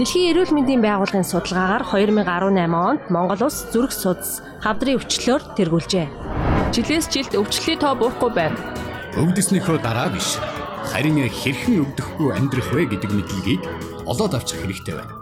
Дэлхийн эрүүл мэндийн байгууллагын судалгаагаар 2018 онд Монгол улс зүрх судас хавдрын өвчлөөр тэргүүлжээ. Жилээс жилд өвчлөлийн тоо буурахгүй байна. Өвдөснийхөө дараа биш. Харин хэрхэн өвдөхгүй амьдрах вэ гэдэг мэдлэгийг олоод авчих хэрэгтэй байна.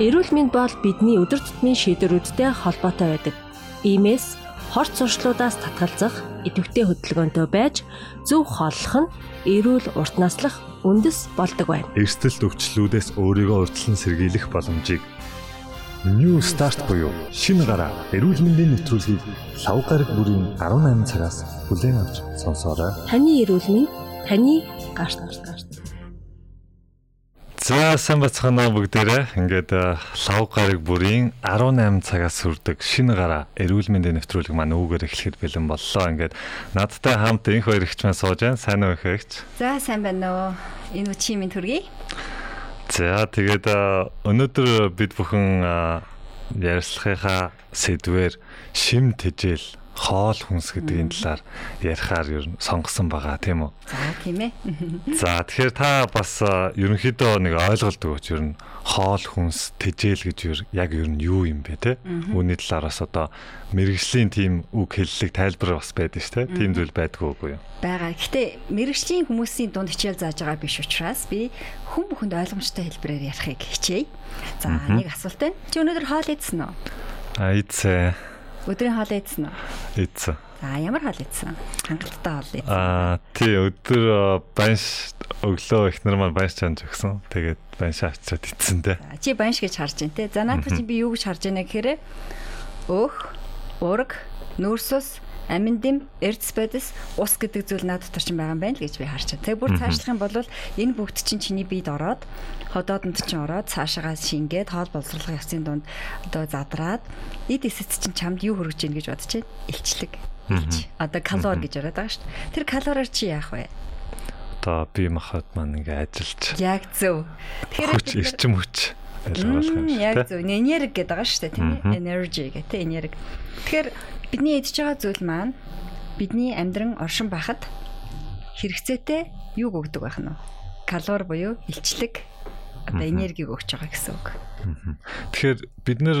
Эрүүл мэнд бол бидний өдөр тутмын шийдвэрүүдтэй холбоотой байдаг. Иймээс хорт сурчлуудаас татгалзах, идэвхтэй хөдөлгөөнтэй байж зөв хооллох нь эрүүл урт наслах үндэс болдог байна. Эрсдэл төвчлүүдээс өөрийгөө урьдчилан сэргийлэх боломжийг New Start буюу шинэ гараа эрүүл мэндийн нэвтрүүлгийг лав гараг бүрийн 18 цагаас бүлээн авч сонсоорой. Таны эрүүл мэнд таны гарт гарт гарт. За сайн бацгаана бүгдээрээ. Ингээд лав гараг бүрийн 18 цагаас хүрдэг шинэ гараа эрүүл мэндийн нэвтрүүлэг маань үүгээр эхлэхэд бэлэн боллоо. Ингээд надтай хамт энх хоёр ихч маань сууж байна. Сайн уу ихч? За сайн байна уу. Энэ үчи минь төргий. За тэгээд өнөөдөр бид бүхэн ярилцлагынхаа сэдвээр шим тэжээл хоол хүнс гэдгийн талаар ярихаар ер нь сонгосон байгаа тийм үү. За тийм ээ. За тэгэхээр та бас ерөнхийдөө нэг ойлголдог өч ер нь хоол хүнс тэжээл гэж яг ер нь юу юм бэ те. Үүний талаар бас одоо мэрэгжлийн тийм үг хэллэг тайлбар бас байдаг ш те. Тийм зүйл байдгүй үгүй юу? Бага. Гэтэ мэрэгжлийн хүмүүсийн дунд хичээл зааж байгаа биш учраас би хүн бүхэнд ойлгомжтой хэлбэрээр ярихыг хичээе. За нэг асуулт байна. Чи өнөөдөр хоол идсэн үү? А идсэн. Өдрийн хоол идсэн үү? Идсэн. За ямар хоол идсэн? Хангалттай хоол идсэн. Аа тий өдөр банш өглөө ихнэр маань банш чанж өгсөн. Тэгээд банш авчиад идсэн дээ. Чи банш гэж харж байна те. За наадах чи би юу гэж харж байна гэхээр өөх, ураг, нүүрсус амин дэм, эрдэс бодис, ус гэдэг зүйл над дотор чинь байгаа юм байна л гэж би харж байна. Тэг бүр цаашлах юм бол энэ бүгд чинь чиний биед ороод ходоодонд чинь ороод цаашаагаа шингээд хоол боловсруулах явцын дунд одоо задраад эд эсэс чинь чамд юу хүргэж ийн гэж бодож байна. Илчлэг. Одоо калори гэж яриад байгаа шүү дээ. Тэр калориар чи яах вэ? Одоо би махад маань ингээ ажиллаж. Яг зөв. Тэгэхээр хүч эрчим хүч ойлгох юм шиг. Яг зөв. Энерги гэдэг байгаа шүү дээ, тийм ээ? Energy гэх тийм энерги. Тэгэхээр Бидний идж байгаа зүйл маань бидний амьдран оршин байхад хэрэгцээтэй юуг өгдөг байх нь вэ? Калори буюу илчлэг одоо энергиг өгч байгаа гэсэн үг. Тэгэхээр бид нэр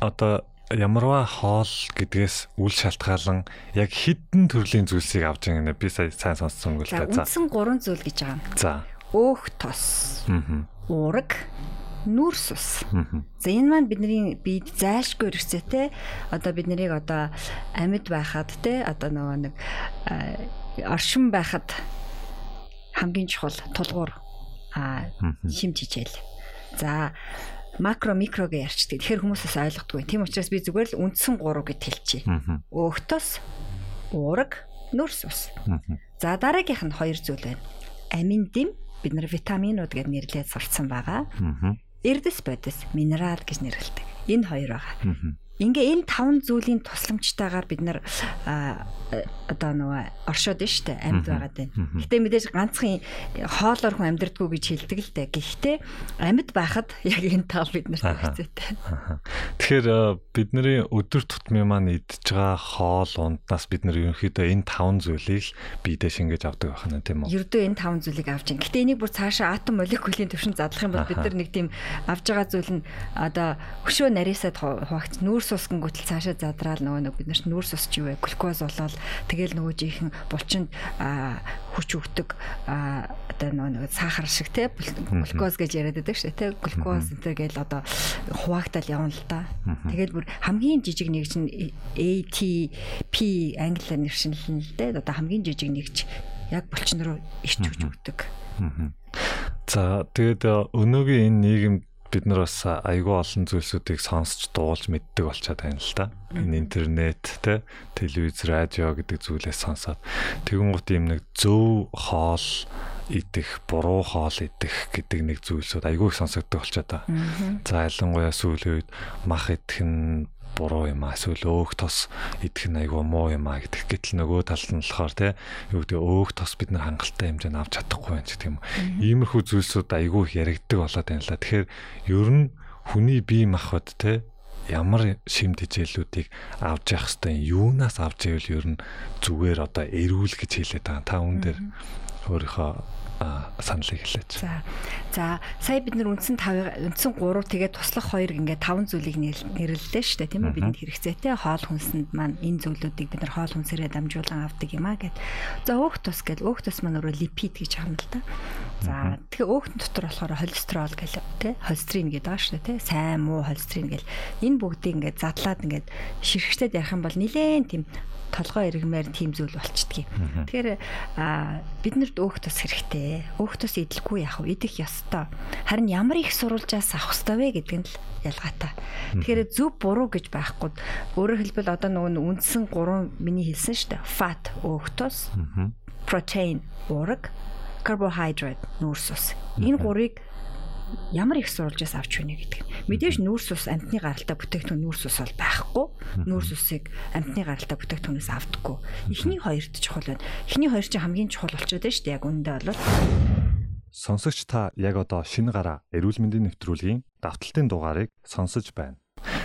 одоо ямарваа хоол гэдгээс үл шалтгаалan яг хідэн төрлийн зүйлсийг авч байгаа нэ би сая сайн сонссон үг л да. За үндсэн гурван зүйл гэж байгаа юм. За. Өөх тос. Уураг нүүрс ус. За энэ маань бидний биед зайлшгүй хэрэгцээтэй одоо бид нарыг одоо амьд байхад те одоо нөгөө нэг оршин байхад хамгийн чухал тулгуур шимж хичээл. За макро микро гэж ярьчдаг. Тэгэхээр хүмүүсээс ойлгохгүй. Тийм учраас би зүгээр л үндсэн гурав гэж хэлчихье. Өөхтөс, уураг, нөрс ус. За дараагийнх нь хоёр зүйл байна. Амин дэм бид нар витаминууд гэж нэрлээд сурцсан байгаа эрдэс бодис минерал гэж нэрлэдэг. Энэ хоёр байгаа. Ингээ энэ таван зүйлийн тусламжтайгаар бид нар одоо нөгөө оршоод нь штэ амьд байгаад байна. Гэтэ мэдээж ганцхан хоолоор хүн амьдрдаггүй гэж хэлдэг л дээ. Гэхдээ амьд байхад яг энэ тав бид нарт хэцүүтэй. Тэгэхээр бидний өдөр тутмын маань идж байгаа хоол унднаас бид нар ерөнхийдөө энэ таван зүйлийг биедээ шингээж авдаг байх нь тийм үү? Ердөө энэ таван зүйлийг авч ин. Гэтэ энийг бүр цаашаа атом молекулын төвшөнд задлах юм бол бид нар нэг тийм авж байгаа зүйл нь одоо хөшөө нарийсаад хуваагч нүүр нүүрс ус гингүүтэл цаашаа задраал нөгөө нэг бид нарт нүүрс ус ч юу вэ? Глюкоз болоод тэгэл нөгөө жихэн булчинд хүч өгдөг одоо нөгөө нэг сахар шиг те глюкоз гэж яриад байдаг шүү те глюкоз энэ гээл одоо хуваагдал явна л да. Тэгэл бүр хамгийн жижиг нэг чинь ATP англиар нэршинлэн л дээ. Одоо хамгийн жижиг нэгч яг булчин руу ич өгч өгдөг. За тэгээд өнөөгийн энэ нийгэмд бид нар бас айгүй олон зүйлсүүдийг сонсч дуулж мэддэг болчиход байна л да. Энэ интернет те телевиз, радио гэдэг зүйлээс сонсоод тэгэн гут юм нэг зөв хоол идэх, буруу хоол идэх гэдэг нэг зүйлсүүд айгүй их сонсогддог болчиход байгаа. За ялангуяа сүүлийн үед мах идэх нь буруу юм аа эсвэл өөх тос идэх нь айгүй муу юм аа гэдэг. Гэтэл нөгөө талд нь болохоор те юу гэдэг өөх тос бид нар хангалттай хэмжээнд авч чадахгүй байх гэх юм. Иймэрхүү зүйлсүүд айгүй их яригддаг болоод байна л. Тэгэхээр ер нь хүний бие махбод те ямар шим тэжээлүүдийг авч явах хэвээр юунаас авч ивэл ер нь зүгээр одоо эрүүл гэж хэлээд байгаа. Та үүн дээр өөрийнхөө саналыг хэлээч. За. За, сая бид нар үндсэн 5 үндсэн 3 тэгээд туслах 2 ингээд 5 зүйлийг нэрлэлээ шүү дээ, тийм үү? Бидэнд хэрэгцээтэй хоол хүнсэнд маань энэ зүйлүүдийг бид нар хоол хүнсээрээ дамжуулан авдаг юм а гэд. За, өөх тус гэл өөх тус маань өөрөө липид гэж хаана л да. За, тэгэхээр өөхтөн дотор болохоор холестерол гэл тий, холестерин гэдэг байгаа шүү дээ, тий. Сайн муу холестерин гэл энэ бүгдийг ингээд задлаад ингээд ширхэгчдэд ярих юм бол нилээн тийм толгой иргмээр тийм зүйл болчдгийг. Тэгэхээр бид нарт өөх тус хэрэгтэй. Өөх тус идэлгүй яах вэ? Идэх ёстой. Харин ямар их сурвалжаас авах ёстой вэ гэдэг нь л ялгаатай. Тэгэхээр зөв буруу гэж байхгүй. Өөрөөр хэлбэл одоо нөгөө үндсэн 3 миний хэлсэн шүү дээ. Fat өөх тус, protein уураг, carbohydrate нүүрс ус. Энэ гурыг ямар их сурвалжаас авч байна гэдэг. Мэдээж нүүрс ус амтны гаралтай бүтээгдэхүүн нүүрс ус бол байхгүй. Нүүрс усыг амтны гаралтай бүтээгдэхүүнээс авдаггүй. Эхний хоёрт чухал байна. Эхний хоёр чинь хамгийн чухал болчиход байна шүү дээ. Яг үүндээ бол Сонсогч та яг одоо шинэ гараа эрүүл мэндийн нэвтрүүлгийн давталтын дугаарыг сонсож байна.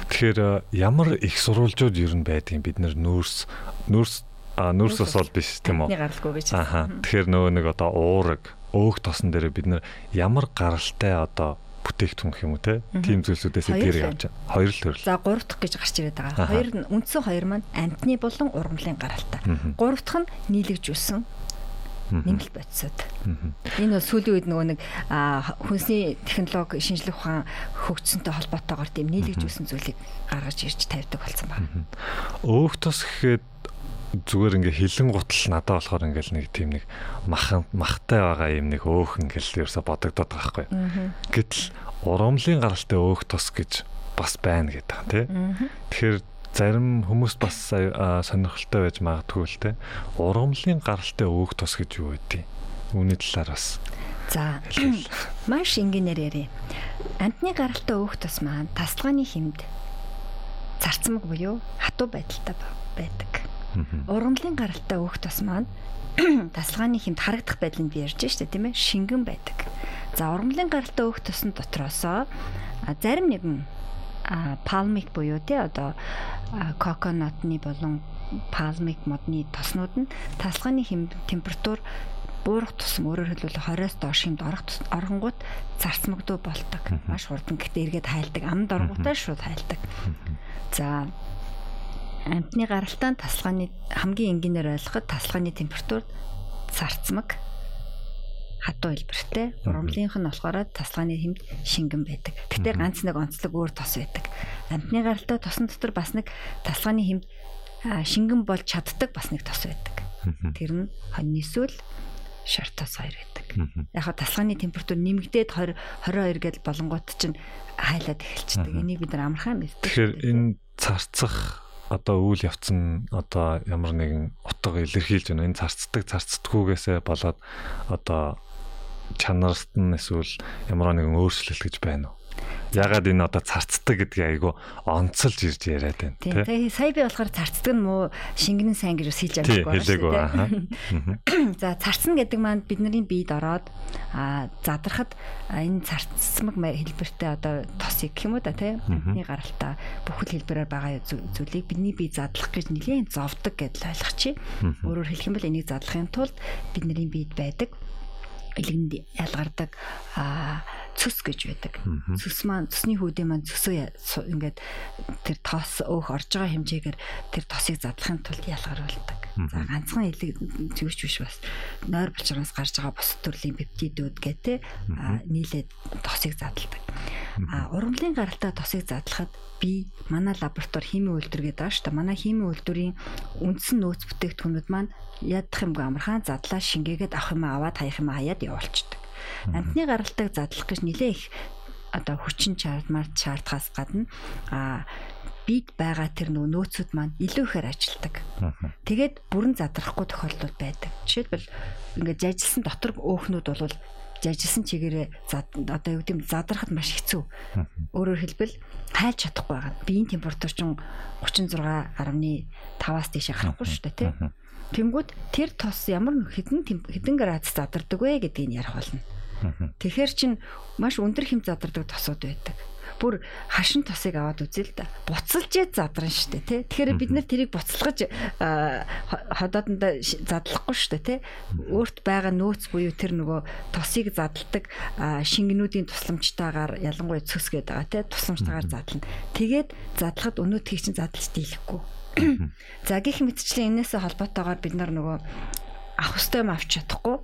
Тэгэхээр э, ямар их сурвалжууд ер нь байдгийг бид нүүрс нүүрс нүүрс ус бол биш тийм үү? Гаралгүй гэж. Аха. Тэгэхээр нөгөө нэг одоо уураг өөх тосон дээр бид нэр ямар гаралтай одоо бүтээгдэхүүн гэх юм уу те тийм зүйлсүүдээс дээр явж байгаа. Хоёр л төрөл. За гурав дахь гэж гарч ирээд байгаа. Хоёр нь үндсэн хоёр маань амтны болон ургамлын гаралтай. Гурав дахь нь нийлэгжүүлсэн нэмэлт бодисод. Энэ бол сүүлийн үед нөгөө нэг хүнсний технологи шинжлэх ухаан хөгжсөнтэй холбоотойгоор тийм нийлэгжүүлсэн зүйлийг гаргаж ирж тавьдаг болсон байна. Өөх тос гэхэд зүгээр ингээ хилэн гутал надад болохоор ингээл нэг тийм нэг махан махтай байгаа юм нэг өөх ингээл ерөөсө бодогдоод байгаа байхгүй. Гэтэл урамлын гаралтай өөх тос гэж бас байна гэдэг та тий. Тэгэхээр зарим хүмүүс бас сонирхолтой байж магадгүй л те. Урамлын гаралтай өөх тос гэж юу байдгийг. Үүний талаар бас За маш ингээнээр ярив. Амтны гаралтай өөх тос маань тасалгааны хэмд зарцмаг буюу хатуу байдалтай байдаг. Ургамлын гаралтай өөх тос маань тасалгааны хэмт харагдах байдлыг би ярьж штэ тийм ээ шингэн байдаг. За ургамлын гаралтай өөх тосны дотроосоо зарим нэгэн палмик буюу тий одоо коконатны болон палмик модны тоснууд нь тасалгааны температур буурах тусам өөрөөр хэлбэл 20-оос доош хэмд орох оронгууд зарцмагдуу болдог. Маш хурдан гэхдээ эргээд хайлдаг. Амд оргуудаа шууд хайлдаг. За амтны гаралтай тасалгааны хамгийн энгийнээр ойлгоход тасалгааны температур зарцмаг хатуу хэлбэртэй. Урамлынх нь болохоор тасалгааны хэмд шингэн байдаг. Гэтэ ганц нэг онцлог өөр тос байдаг. Амтны гаралтай тосон дотор бас нэг тасалгааны хэмд шингэн болж чаддаг бас нэг тос байдаг. Тэр нь хоньны сүл шортос хоёр байдаг. Яг хаа тасалгааны температур нэмэгдээд 20 22 гэж болонгууд чинь хайлаад эхэлчихдэг. Энийг бид нар амархан мэддэг. Тэгэхээр энэ царцах одоо үйл явц нь одоо ямар нэгэн утга илэрхийлж байна. Энэ зарцдаг зарцдаггүйгээсээ болоод одоо чанарт нь эсвэл ямар нэгэн өөрчлөлт гэж байна уу? Ягаад энэ одоо царцдаг гэдгийг айгу онцолж ирж яриад байна тэгээ сая би болохоор царцдаг нь муу шингэнэн сайн гэж бас хийж амжихгүй байна шүү дээ за царцна гэдэг маань бидний биед ороод а задрахад энэ царцмаг хэлбэртэй одоо тосыг гэх юм уу да тийм бидний гаралтай бүхэл хэлбэрээр байгаа зүйлийг бидний бие задлах гэж нэлийн зовдөг гэдэл ойлгочих. Өөрөөр хэлэх юм бол энийг задлахын тулд бидний биед байдаг илгэнд ялгардаг а цөс гэж байдаг. Цөс маань цөсний хүүдээ маань цөсөө ингээд тэр тоос өөх орж байгаа хэмжээгээр тэр тосыг задлахын тулд ялгаруулдаг. За ганцхан элэг зүгч биш бас нойр булчираас гарч байгаа бус төрлийн пептидүүд гэдэг нийлээд тосыг задладаг. А ургамлын гаралтай тосыг задлахад би манай лаборатори химийн үйлдвэр гэдэг байгаа шүү дээ. Манай химийн үйлдвэрийн үндсэн нөөц бүтээгдэхүүнүүд маань ядах юмгүй амархан задлаа шингээгээд авах юм аваад хаях юм хаяад явуулчихдаг. Амтны гаралтайг задлах гэж нэлээ их одоо хүчин чармаар шаардхаас гадна а бид байгаа тэр нөө нөөцүүд маань илүү ихээр ажилдаг. Тэгээд бүрэн задрахгүй тохиолдол байдаг. Жишээлбэл ингээд жажилсан дотор өөхнүүд бол жажилсан чигээрээ одоо юу гэдэм задрахад маш хэцүү. Өөрөөр хэлбэл хайлж чадахгүй байгаа. Биеийн температур чинь 36.5-аас дээш гарахгүй шүү дээ тий. Тэнгүүд тэр тос ямар хэдэн хэдэн градус задардаг вэ гэдгийг ярих болно. Тэгэхээр чин маш өндөр хэм задардаг тосууд байдаг. бүр хашин тосыг аваад үзье л да. Буцалж задран штэ тий. Тэгэхээр бид нэр тэрийг буцалгаж ходоодондоо задлахгүй штэ тий. Өөрт байгаа нөөц буюу тэр нөгөө тосыг задалдаг шингэнүүдийн тусламжтайгаар ялангуяа цөс гэдэг байгаа тий. Тусламжтайгаар задлана. Тэгээд задлахад өнөөдгийг чинь задалж дийлэхгүй. За гих мэтчлэн энээсээ холбоотойгоор бид нар нөгөө авах хөстэй юм авч чадахгүй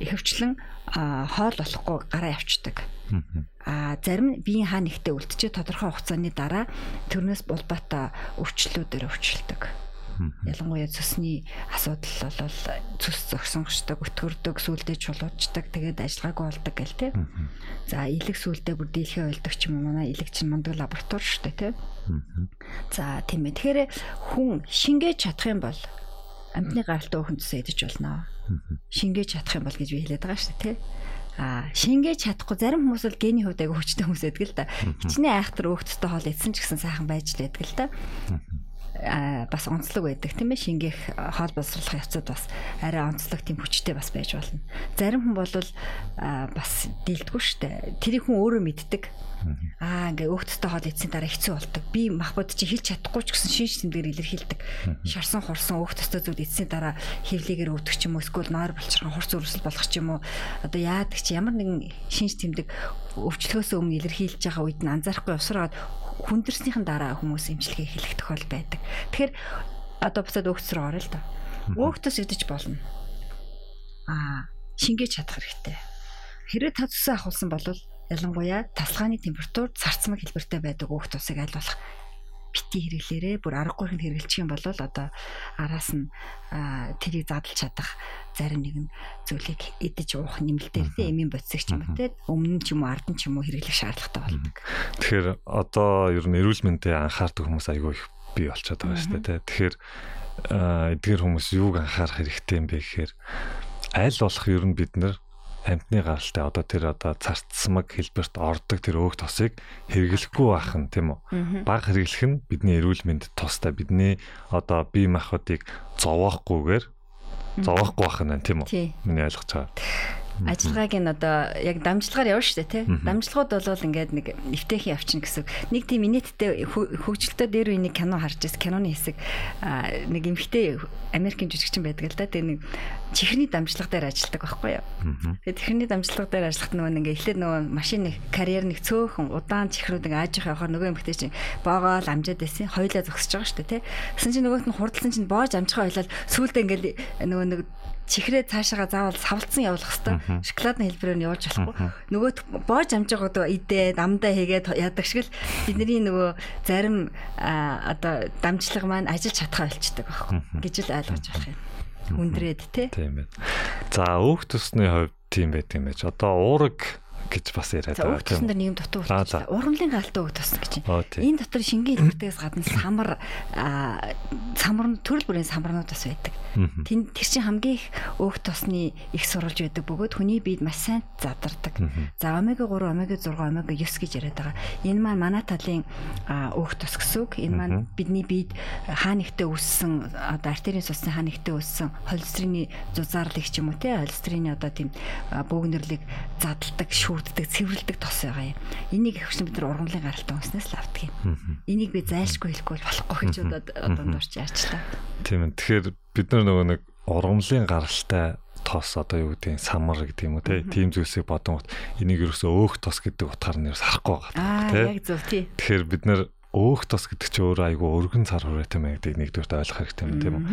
ихэвчлэн хоол болохгүй гараа явцдаг. Аа зарим биеийн хаа нэгтээ үлдчихээ тодорхой хугацааны дараа төрнөөс булбаата өвчлөлүүдээр өвчлөлдөг. Ялангуяа цөсний асуудал бол цөс зогсонгочдог, өтгөрдөг, сүулдэ чулуучдаг, тэгээд ажиллагаагүй болдог гэл те. За илэг сүулдэ бүр дийлхээ ойлдог ч юм уу манай илэг чинь мундаг лаборатори шүү дээ те. За тийм ээ. Тэгэхээр хүн шингээж чадах юм бол амтны гаралтай өхөн төсөө идэж болно. Шингээж чадах юм бол гэж би хэлээд байгаа шүү дээ тий. А шингээж чадахгүй зарим хүмүүс бол гений хувьд аяга хүчтэй хүмүүс байдаг л да. Хичнээн айхтар өөхтөстэй хоол идсэн ч гэсэн сайхан байж л байдаг л да бас онцлог байдаг тийм ээ шингээх хоол боловсруулах явцад бас арай онцлог тийм хүчтэй бас байж болно. Зарим хүн бол бас дийлдэггүй штэ. Тэрийг хүн өөрөө мэддэг. Аа ингээ өөхтөстэй хоол идсэн дараа хэцүү болдог. Би махбод чи хэлж чадахгүй ч гэсэн шинж тэмдгээр илэрхийлдэг. Шарсан хурсан өөхтөстэй зүйл идсэн дараа хевлийгээр өвдөх ч юм уу эсвэл нойр болчихсон хурц өрсөл болох ч юм уу. Одоо яадаг чи ямар нэгэн шинж тэмдэг өвчлөхөөс өмнө илэрхийлж байгаа үед нь анзаарахгүй усраад хүндэрснийхэн дараа хүмүүс эмчилгээ хэлэх тохиол байдаг. Тэгэхээр одоо буцаад өөхц рүү орё л доо. Өөхтөс идэж болно. Аа, шингээж чадах хэрэгтэй. Хэрэг та цэсээ ахуулсан бол ялангуяа тасалгааны температур царцмаг хэлбэртэй байдаг өөх тусыг аль болох бити хэрэглээрээ бүр аргагүй хэн хэрэглэчих юм бол одоо араас нь тэрийг задлж чадах зарим нэгэн зүйлийг идэж уух нэмэлтээр тийм эмийн бодисыг ч юм уу тийм өмнө ч юм уу ард нь ч юм уу хэрэглэх шаардлагатай болдог. Тэгэхээр одоо ер нь эрүүл мэндэд анхаардаг хүмүүс айгүй их бий болчиход байгаа шүү дээ тийм. Тэгэхээр эдгээр хүмүүс юуг анхаарах хэрэгтэй юм бэ гэхээр аль болох ер нь бид нар амтны гаралтай одоо тэр одоо царцсмаг хэлбэрт ордог тэр өөх тосыг хэрэглэхгүй байх нь тийм үү. Баг хэрэглэх нь бидний эрүүл мэнд тустай бидний одоо бие махбодыг зовоохгүйгээр зовохгүй байх нь тийм үү. Миний ойлгож байгаа ажиллагааг нь одоо яг дамжлагаар явна шүү дээ тий. Дамжлагууд бол ингээд нэг эвтэйхэн явчихна гэсэн. Нэг тийм инээдтэй хөгжилтөө дээр үе нэг кино харж байсан. Киноны хэсэг нэг эмхтэй Америкийн жүжигчин байдаг л да. Тэгээ нэг чихрийн дамжлага дээр ажилладаг байхгүй юу. Тэгээ чихрийн дамжлага дээр ажиллахад нөгөө ингээ эхлээд нөгөө машины карьер нэг цөөхөн удаан чихрүүд ингээ ааж явах явахаар нөгөө эмхтэй чинь боогоо л амжаад байсан. Хоёлаа зогсож байгаа шүү дээ тий. Гэсэн чинь нөгөөт нь хурдсан чинь боож амжихаа ойлаад сүулдэ ингээл нөгөө нэг чихрээ цаашаага заавал савлцсан явуулах хэвээр шоколадны хэлбэрээр нь явуулж болохгүй. Нөгөө боож амж байгаад идээд амдаа хийгээд яадаг шиг л бидний нөгөө зарим одоо дамжлага маань ажиллаж чадхаа болчдөг байхгүй гэж л ойлгож байх юм. Хүндрээд тий. Тийм ээ. За өөх тусны хувьд тийм байт юм байж. Одоо уураг гэж бас яриад байгаа тийм. Тэр нэг дутуу болчихсон. Ургамлын галтай үг тусна гэж. Энэ дотор шингийн хэлбэртээс гадна самар самар төрөл бүрийн самарнууд бас байдаг. Тэн тэр чинь хамгийн их өөх тосны их сурвалж байдаг бөгөөд хүний биед маш сайн задардаг. За омега 3, омега 6, омега 9 гэж яриад байгаа. Энэ маань манай талын өөх тос гэсэн үг. Энэ маань бидний биед хаа нэгтээ өссөн одоо артерийн цусны хаа нэгтээ өссөн холестерины зузаарлыг ч юм уу те холестерины одоо тийм бөөгнөрлийг задалдаг шүү шүүрддэг, цэвэрлдэг тос байгаа юм. Энийг ихвчлэн бид нар ургамлын гаралтай унснаас л авдаг юм. Энийг би зайлшгүй хэлэхгүй болохгүй гэж одоо одоо дурч яачлаа. Тийм ээ. Тэгэхээр бид нар нөгөө нэг ургамлын гаралтай тос одоо юу гэдэг самар гэдэг юм уу тийм зүйлсийг бодон энийг ерөөсөө өөх тос гэдэг утгаар нэр сарахгүй байгаа тийм яг зөв тий. Тэгэхээр бид нар өөх тос гэдэг чинь өөрөө айгүй өргөн цар хүрээтэй мэй гэдэг нэгдүгээрт ойлгох хэрэгтэй юм тийм үү.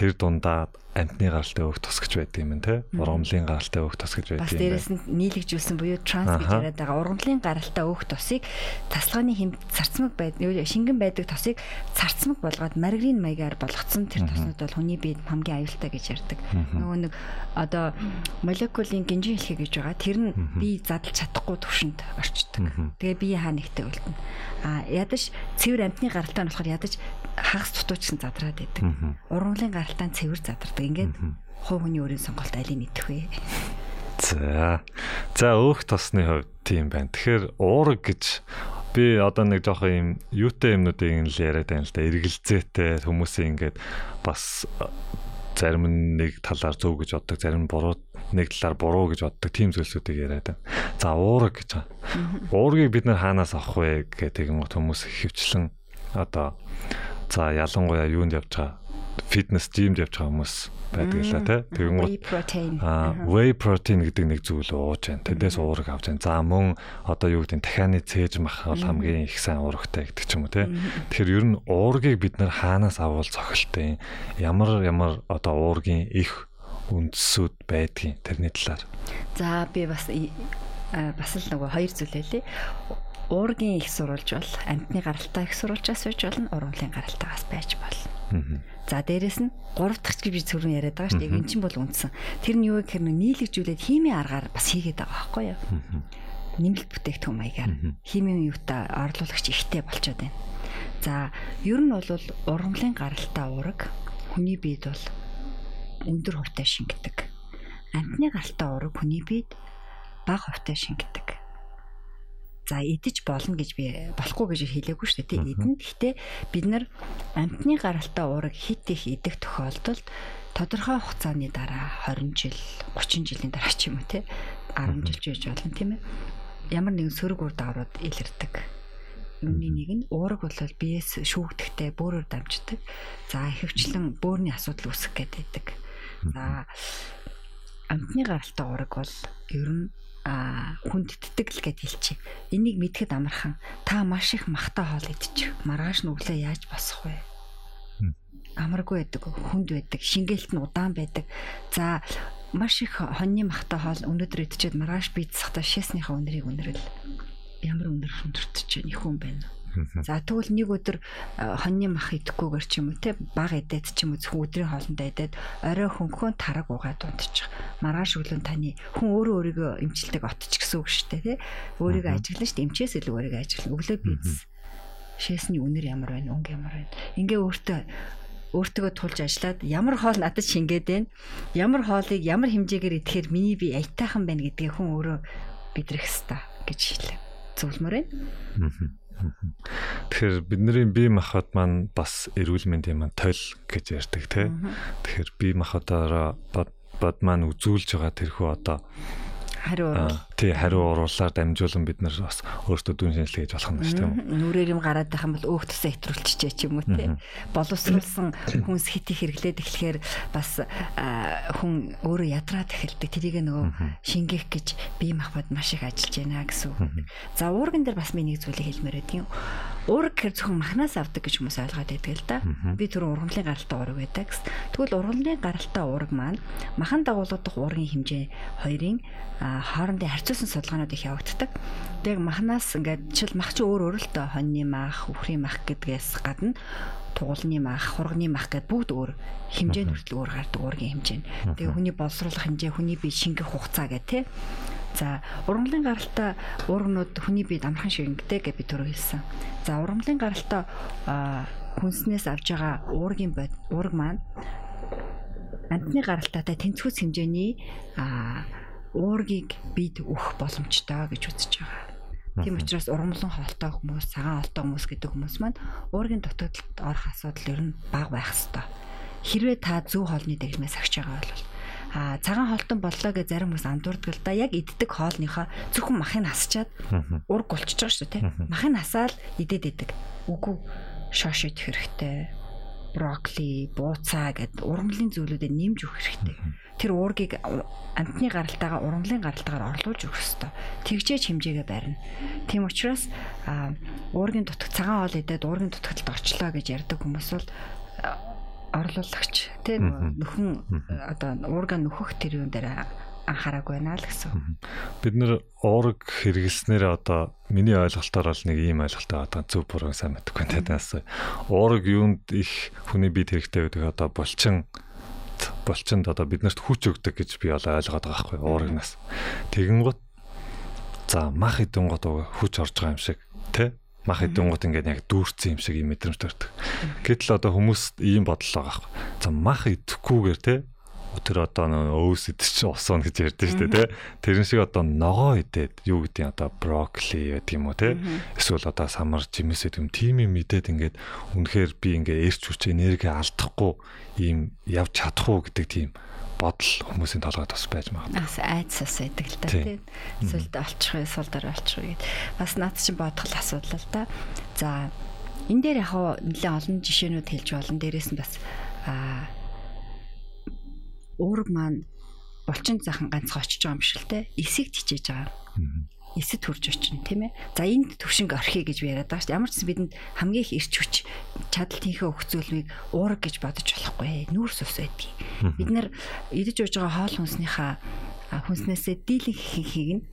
Тэр дундаа амтны гаралтай өөх тос гэж байдаг юм те. Ургамлын гаралтай өөх тос гэж байдаг юм. Бас дээрэс нь нийлэгжүүлсэн буюу транс гэж яриад байгаа. Ургамлын гаралтай өөх тосыг тасалгааны хэм царцмаг байдаг, шингэн байдаг тосыг царцмаг болгоод маргарин маягаар болгоцсон тэр тоснууд бол хүний биед хамгийн аюултай гэж ярьдаг. Нөгөө нэг одоо молекулын гинжин хэлхий гэж байгаа. Тэр нь би задлж чадахгүй төвшөнд орчдөг. Тэгээ бие хаа нэгтэй үлдэнэ. А ядаж цэвэр амтны гаралтай нь болохоор ядаж хагас дутуучсан задраад байдаг. Ургамлын гаралтай нь цэвэр задардаг. Ингээд хувь хүний өөрийн сонголт алийг нийтэх вэ? За. За өөх тосны хувьд тийм байна. Тэгэхээр уураг гэж би одоо нэг жоох юм юутай юмнуудыг л яриад байна л да. Эргэлзээтэй хүмүүсийн ингээд бас зарим нь нэг талаар зөв гэж боддог, зарим нь буруу нэг талаар буруу гэж боддог тийм зүйлсүүдийг яриад байна. За уураг гэж байна. Уургийг бид нар хаанаас авах вэ гэдэг юм хүмүүс хөвчлэн одоо за ялангуяа юунд явж байгаа фитнес жимд явж байгаа хүмүүс байдаг л та тийм protein аа whey protein гэдэг нэг зүйл ууж байна. Тэндээс уураг авч байна. За мөн одоо юу гэдэг дахианы цээж мах бол хамгийн их сайн уурагтай гэдэг ч юм уу те. Тэгэхээр ер нь уургийг бид нар хаанаас авал цохилттой ямар ямар одоо уургийн их үндсүүд байдгийг тэрний талаар. За би бас бас л нөгөө хоёр зүйл хэлээ. Уургийн их сурвалж бол амтны гаралтай их сурвалжаас байж болно, ургамлын гаралтайгаас байж болно. За дээрэс нь гурав дахь гэж би зөвхөн яриад байгаа шүү дээ. Эн чинь бол үндсэн. Тэр нь юу гэхээр нийлэгжүүлээд химийн аргаар бас хийгээд байгаа байхгүй юу? Нэмэлт бүтээгдэхүүн маягаар химийн юутай орлуулагч ихтэй болчиход байна. За ер нь бол ургамлын гаралтай уураг хүний биед бол өндөр хувьтай шингэдэг. Амтны гаралтай уураг хүний биед бага хувьтай шингэдэг. За идэж болно гэж би болохгүй гэж хэлээгүй шүү дээ. Идэн гэхдээ бид нар амтны гаралтай уураг хит их идэх тохиолдолд тодорхой хугацааны дараа 20 жил 30 жилийн дараа ч юм уу те 10 жил ч байж болно тийм ээ. Ямар нэгэн сөрөг үр дагаврууд илэрдэг. Үүний нэг нь уураг бол биес шүүгдэхтэй бөөрөөр дамждаг. За ихэвчлэн бөөрийн асуудал үүсэх гэдэг. За амтны гаралтай уураг бол ер нь хүндддэг л гэж хэлчих. Энийг мэдхэд амархан та маш их махтай хоол идчих. Маргааш нь өглөө яаж босох вэ? Амаргүй байдаг, хүнд байдаг, шингээлт нь удаан байдаг. За маш их хоньны махтай хоол өнөөдөр идчихэд маргааш бийцсахтаа шээснийхаа өнрийг өнөрөл ямар өнөр хүндэрч чинь их хүн байна. За тэгвэл нэг өдөр хоньны мах идэхгүйгээр ч юм уу те баг идээд ч юм уу зөвхөн өдрийн хоолндоо идээд орой хөнгөн тараг угаад унтчих. Маргааш өглөө таны хүн өөрөө өөрийгөө эмчилдэг отч гэсэн үг шүү дээ те. Өөрийгөө ажиглана шүү. Эмчээс илүү өөрийгөө ажиглана. Өглөө биз. Шээсний үнэр ямар байна? Өнгө ямар байна? Ингээ өөртөө өөртөө тулж ажиллаад ямар хоол надад шингээд байна. Ямар хоолыг ямар хэмжээгээр идэхээр миний бие аятайхан байна гэдгийг хүн өөрөө бидрэх хэвээр гэж хэлээ. Зөвлөмөр байна. Тэгэхээр бидний бие махбод маань бас эрүүл мэндийн маань тойл гэж ярьдаг тий. Тэгэхээр бие махбодоор бод маань үзүүлж байгаа тэрхүү одоо хариу урвал. Тий, хариу урвалаар дамжуулан бид нар бас өөртөө дүн шинжилгээ хийж болох юм шүү дээ. Нүрээр юм гараад байх юм бол өөх тусаа хэтрүүлчихээ ч юм уу тий. Боловсруулсан хүнс хит их хэрэглээд эхлэхээр бас хүн өөрөө ядраад эхэлдэг. Тэрийг нөгөө шингээх гэж бие махбод маш их ажиллаж байна гэсэн үг. За уурган дээр бас миний нэг зүйлийг хэлмээр байдгийн. Уург гэхэр зөвхөн махнаас авдаг гэж хүмүүс ойлгоод байдаг л да. Би түр ургамлын гаралтай уург байдаг. Тэгвэл ургамлын гаралтай уург маань махан дагуулгадах уургийн хэмжээ хоёрын хоорондын харьцуулсан судалгаанууд их явагддаг. Тэг махнаас ингээд чил мах чи өөр өөр л тоо хоньны мах, үхрийн мах гэдгээс гадна тугуулны мах, хурганы мах гэд бүгд өөр хэмжээ хүртэл өөр гардаг уургийн хэмжээ. Тэгээ хүний боловсруулах хэмжээ, хүний бие шингэх хугацаа гэх тээ За ургамлын гаралтай уургнууд хүний биед амархан шингэдэг гэж би түрүү хэлсэн. За ургамлын гаралтай хүнснээс авж байгаа уургийн бод уург маань амтны гаралтайтай тэнцвүүс хэмжээний уургийг бид өөх боломжтой гэж үзэж байгаа. Тийм учраас ургамлан хоолтой хүмүүс, цагаан хоолтой хүмүүс гэдэг хүмүүс маань уургийн дутагдлалд орох асуудал ер нь бага байх хэвээр. Хэрвээ та зөв хоолны дэглэмээс агч байгаа бол а цагаан холтон боллоо гэж зарим хүмүүс андуурдаг л да. Яг иддэг хоолныхоо зөвхөн махыг насчаад ург голчж байгаа шүү дээ. Махыг насаал идээд идэг. Үгүй шош идэх хэрэгтэй. Брокколи, бууцаа гэд ургамлын зүйлүүдэд нэмж өгөх хэрэгтэй. Тэр уургийг амтны гаралтайгаа ургамлын гаралтайгаар орлуулж өгөх хэрэгтэй. Тэгжээч хэмжээгээ барина. Тийм учраас уургийн дутаг цагаан хоол идээд уургийн дутагталд орчлоо гэж ярьдаг хүмүүс бол орлуулагч тийм нөхөн одоо уурга нөхөх тэр юм дээр анхаараагүй байна л гэсэн. Бид нэр уураг хэрэглэснээр одоо миний ойлголтоор бол нэг ийм ойлголттой байгаа зөв буруу сайн мэдгүй тадаас. Уураг юунд их хүний бие хэрэгтэй гэдэг одоо булчин булчинд одоо биднэрт хүч өгдөг гэж би бол ойлгоод байгаа байхгүй уурагнаас. Тэгэн гут за мах идэн гот хүч орж байгаа юм шиг тий мах идэнгууд ингээд яг дүүрсэн юм шиг юм мэдрэмж төрдөг. Гэтэл одоо хүмүүст ийм бодол байгаа байхгүй. За мах идэхгүйгээр те тэр одоо өөс идэж усан гэж ярьдэн шүү дээ тий. Тэрэн шиг одоо ногоо идээд юу гэдэг одоо брокколи гэдэг юм уу тий. Эсвэл одоо самар жимс гэдэг юм тийм юм идээд ингээд үнэхээр би ингээ эрч хүч энерги алдахгүй ийм явж чадах уу гэдэг тийм бодол хүмүүсийн толгойд бас байж магадгүй. Бас айцсаас байдаг л да тийм. Эсвэл олчих уу, эсвэл дараа олчих уу гэд. Бас наад чинь бодгол асуудал л да. За энэ дээр яг нэлээд олон жишээнүүд хэлж болно. Дээрээс нь бас аа уураг маань булчин захан ганцхан очиж байгаа юм шиг л те эсийг тичээж байгаа. Эсэд хурж очино тийм ээ. За энд төвшинг орхий гэж би яриад байгаа шүү дээ. Ямар ч бидэнд хамгийн их ирч хүч чадал тийнхээ өгцөлмийг уураг гэж бодож болохгүй. Нүүрс ус байдгийг. Бид нар идэж ууж байгаа хоол хүнснийхаа хүнснээсээ дийлэнх хийхийг нь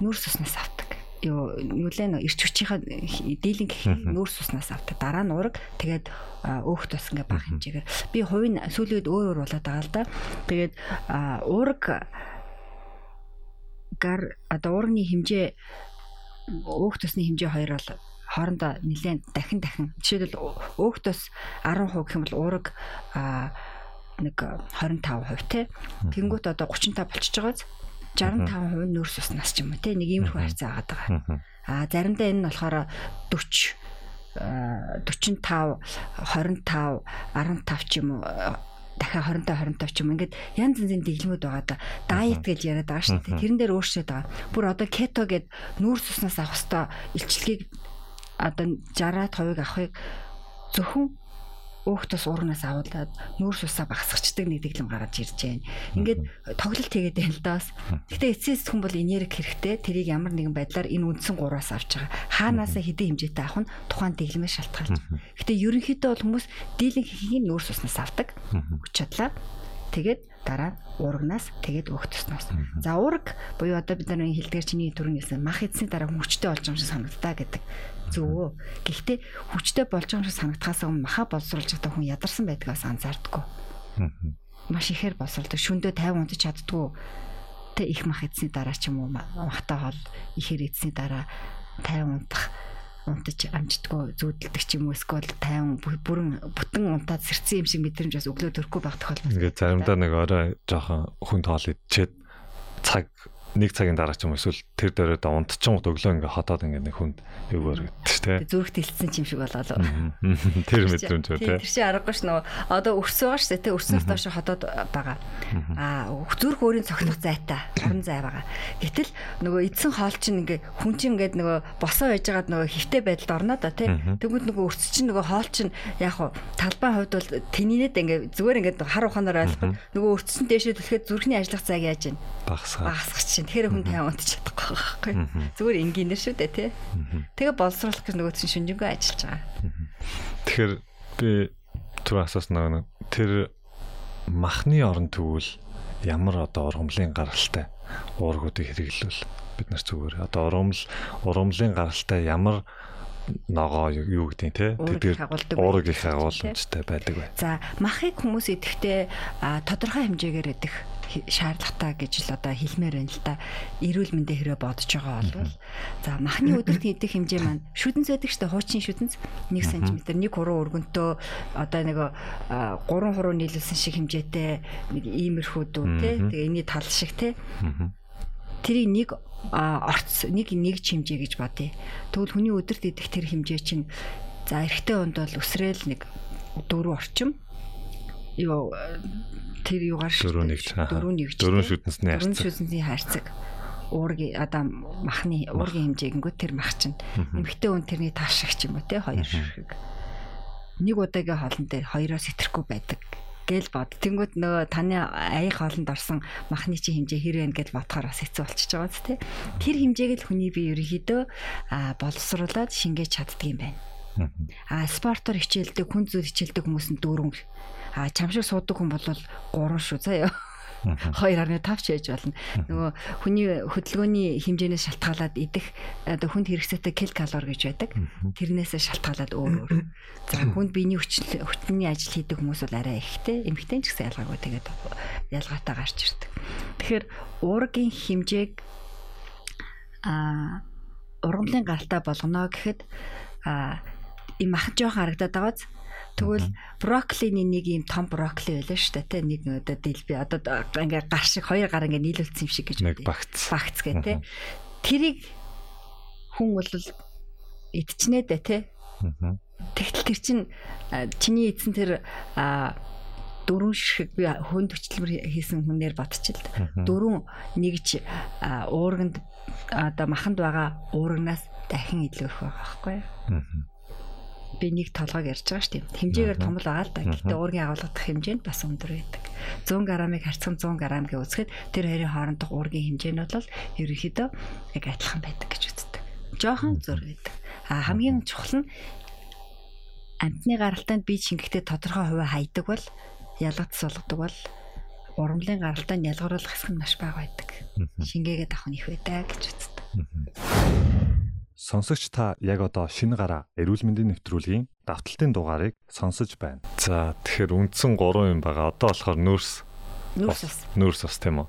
нүүрс уснаас авдаг юу нүлэн ирч хүчийнхаа дийлэн гэх нүүрс уснаас авдаг. Дараа нь ураг тэгээд өөх тус ингээ баг хэмжээгээр би хувийн сүүлийн үед өөр өөр болоод байгаа л да. Тэгээд ураг гар одоо урагны хэмжээ өөх тусны хэмжээ хоёр бол хоорондоо нэлээд дахин дахин. Жишээлбэл өөх тус 10% гэх юм бол ураг нэг 25% те. Тэнгүүт одоо 35 болчихж байгааз 65% нүүрс уснаас ч юм уу те. Нэг иймэрхүү харьцаа агаад байгаа. А заримдаа энэ нь болохоор 40 45 25 15 ч юм уу дахиад 25 25 ч юм ингээд янз янзын дэглэмүүд байгаа да. Дайет гэж яриад байгаа шүү дээ. Тэрэн дээр өөрчлөд байгаа. Бүр одоо кето гэд нүүрс уснаас авах хэвээр илчлэгийг одоо 60-аад хувийг авахыг зөвхөн өөхтөс уурнаас авуулаад нүүрс усаа багасгачдаг нэг дэглэм гаргаж ирж байна. Ингээд тоглолт хийгээд байна л даас. Гэтэ эцсээс хүн бол энерги хэрэгтэй. Тэрийг ямар нэгэн байдлаар энэ үндсэн гураас авч байгаа. Хаанаасаа хэдийн хэмжээтэй авах нь тухайн дэглэмээс шалтгаалж. Гэтэ ерөнхийдөө бол хүмүүс дийлэн хийхийг нүүрс уснаас авдаг. Хүч чадлаа. Тэгээд дараа уургнаас тэгээд өөх туснаас. За уург буюу одоо бид нар хэлдгээр чиний төрөнөөс мах эзний дараа хүчтэй болж байгаа юм шиг санагдаа гэдэг зөвөө. Гэхдээ хүчтэй болж байгаа юм шиг санагдахаас өмнө маха боловсруулж байгаа хүн ядарсан байдгаас анзаардаггүй. Маш ихээр боловсруулдаг. Шүндөө 50 унтаж чаддгүй. Тэ их мах эзний дараа ч юм уу махтай хол ихээр эзний дараа 50 унтах унтаж амжтгүй зүүдэлдэг ч юм уу эсвэл 50 бүрэн бүтэн унтаад сэрцэн юм шиг мэдрэмж бас өглөө төрөхгүй байх тохиолдол. Ингээ заримдаа нэг орой жоохон хүн тоол идчихэд цаг нэг цагийн дараа ч юм эсвэл тэр дөрөд унтчихгод өглөө ингээ хотоод ингээ нэг хүнд юугаар гэдэг ч тийм. Зүрх тэлцсэн юм шиг болоо. Тэр мэдрэмж үү тийм. Тэр чинь аргагүй ш нөгөө одоо өрсөн байгаа ш тийм өрснөөс доош хотоод байгаа. Аа зүрх өөрийн цохилох зайтай хорон зай байгаа. Гэтэл нөгөө эдсэн хоол чинь ингээ хүн чинь ингээ нөгөө босоо байжгаад нөгөө хөвтэй байдалд орно да тийм. Тэгвэл нөгөө өрс чинь нөгөө хоол чинь яг хуу талбайн хувьд бол тэнийнэд ингээ зүгээр ингээ хар ухаанаар ойлгох. Нөгөө өртсөн дэшээ түлхэд зүрхний ажиллах зайг яаж ийн багасгах. Багасгах чинь тэгэхээр хүн тайван унтчих чадахгүй байхгүй. Зүгээр энгийнээр шүү дээ тий. Тэгээ боловсруулах гэж нөгөө чинь шүнжэнгөө ажиллаж байгаа. Тэгэхээр би түр асаас нөгөө тэр махны орон тэгвэл ямар одоо ургамлын гаралтай уургуудыг хэрэглэвэл бид нар зүгээр одоо ургамл ургамлын гаралтай ямар ногоо юу гэдэг те тэдгээр уураг их агуулмжтай байдаг бай. За махыг хүмүүс идэхдээ тодорхой хэмжээгээр идэх шаардлагатай гэж л одоо хэлмээр байна л да. Эрүүл мэндэ хэрэг бодож байгаа бол за махны өдөрт идэх хэмжээ маань шүдэнц байдаг штэ хуучин шүдэнц 1 см 1 хуруу өргөнтөө одоо нэг 3 хуруу нийлүүлсэн шиг хэмжээтэй нэг иймэрхүү дүү те тэгээ энэний тал шиг те тэрийг нэг орц нэг нэг хэмжээ гэж бодъё. Тэгвэл хүний өдөрт идэх тэр хэмжээ чинь за эрэгтэй хүнд бол өсрөөл нэг дөрөв орчим юу тэр юугаар дөрөв нэгж дөрөв шүтэнсний харьцаг дөрөв шүтэнсний харьцаг. уургийн одоо махны уургийн хэмжээгнгүү тэр мах чинь. Эмхтэй хүн тэрний тааш шиг ч юм уу те хоёр шиг нэг удаагийн хоолн дээр хоёроос итерхгүй байдаг гэл бод. Тэнгүүд нөгөө таны аяг хоолнд орсон махны чи хэмжээ хэр вэ гэж бодохоор бас хэцүү болчихж байгаа зү тэ. Тэр хэмжээг л хүний бие ерөнхийдөө боловсруулад шингээж чаддаг юм байна. А спортоор хичээлдэг, хүн зүйл хичээлдэг хүмүүс нь дөрөв. А чамшиг суудаг хүн бол 3 шүү заяа. 2.5 ч яж болно. Нөгөө хүний хөдөлгөөний хэмжээнээс шалтгаалаад идэх одоо хүнд хэрэгцээтэй кил калори гэж байдаг. Тэрнээсээ шалтгаалаад өөр өөр. За хүнд биений хүчний ажил хийдэг хүмүүс бол арай ихтэй, эмэгтэй ч гэсэн ялгаагүй тэгээд ялгаатай гарч ирдэг. Тэгэхээр уургийн хэмжээг а ургамлын гаралтай болгоно гэхэд а ийм махан жоохон харагдаад байгааз Тэгвэл брокколины нэг юм том брокколи байлаа шүү дээ. Тэ нэг одоо дэлби одоо ингээ гар шиг хоёр гар ингээ нийлүүлсэн юм шиг гэж нэг багц. Багц гэ тэ. Тэрийг хүн бол идчихнэ дээ тэ. Тэгтэл тэр чинь чиний эзэн тэр дөрвөн ширхэг би хүнд өчлөмөр хийсэн хүнээр бодчихлаа. Дөрвөн нэгж уурганд одоо маханд байгаа уургнаас дахин илүү их байгаа байхгүй юу? Би нэг толгойг ярьж байгаа шүү дээ. Хэмжээгээр том л байгаа л да. Гэхдээ уургийн агуулгадах хэмжээ нь бас өндөр байдаг. 100 г-ыг харьцан 100 г гэж үзэхэд тэр хоёрын хоорондох уургийн хэмжээ нь бол ерөнхийдөө яг адилхан байдаг гэж үздэг. Жохон зур байдаг. А хамгийн чухал нь амтны гаралтанд би шингэхдээ тодорхой хувиа хайдаг бол ялгадс болгодог бол урамлын гаралтанд ялгаруулах хэсэг нь маш бага байдаг. Шингээгээд авах нь их байдаг гэж үздэг. Сонсогч та яг одоо шинэ гараа эрүүл мэндийн нэвтрүүлгийн давталтын дугаарыг сонсож байна. За тэгэхээр үндсэн 3 юм байгаа. Одоо болохоор нөөс нөөс ус. Нөөс ус тийм үү.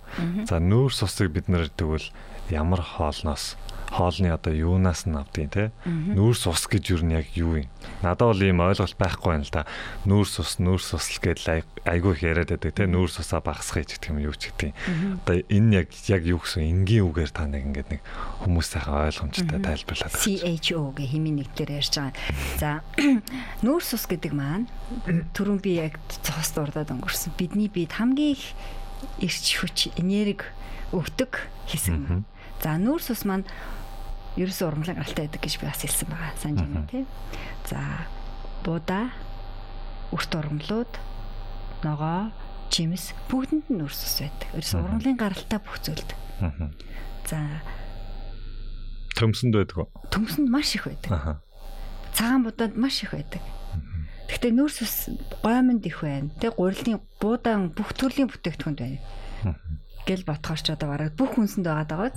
За нөөс усыг бид нэр тэгвэл ямар хоолноос хоолны одоо юунаас нь авдیں۔ те? Нүүрс ус гэж юу нь яг юу юм? Надад бол ийм ойлголт байхгүй байна л да. Нүүрс ус нүүрс ус л гэдэл айгүй их яриад байдаг те. Нүүрс усаа багасгах гэдэг юм юу ч гэдэг. Одоо энэ яг яг юу гэсэн энгийн үгээр та нэг ингэдэг нэг хүмүүс сайхан ойлгомжтой тайлбарлаад CHO гэх хэмээн нэгтэр ярьж байгаа. За нүүрс ус гэдэг маань түрүүн би яг цогц дурдаад өнгөрсөн. Бидний бид хамгийн их эрч хүч энерги өгдөг хэсэг. За нүүрс ус маань ерөөсөө урмлан гаралтай байдаг гэж би бас хэлсэн байгаа. Санаж байна тий. За буудаа өрт урмлууд ногоо чимэс бүгдэнд нь нөрс ус байдаг. Ерөөсөө урмлын гаралтай бүх зүйлд. За төмсөнд байдаг уу? Төмсөнд маш их байдаг. Цагаан будаад маш их байдаг. Гэхдээ нөөс ус гоймонд их байна. Тэ гурилын буудаан бүх төрлийн бүтээгдэхүүнд байна. Гэл ботхоор ч одоо бараг бүх хүнсэнд байгаа даа.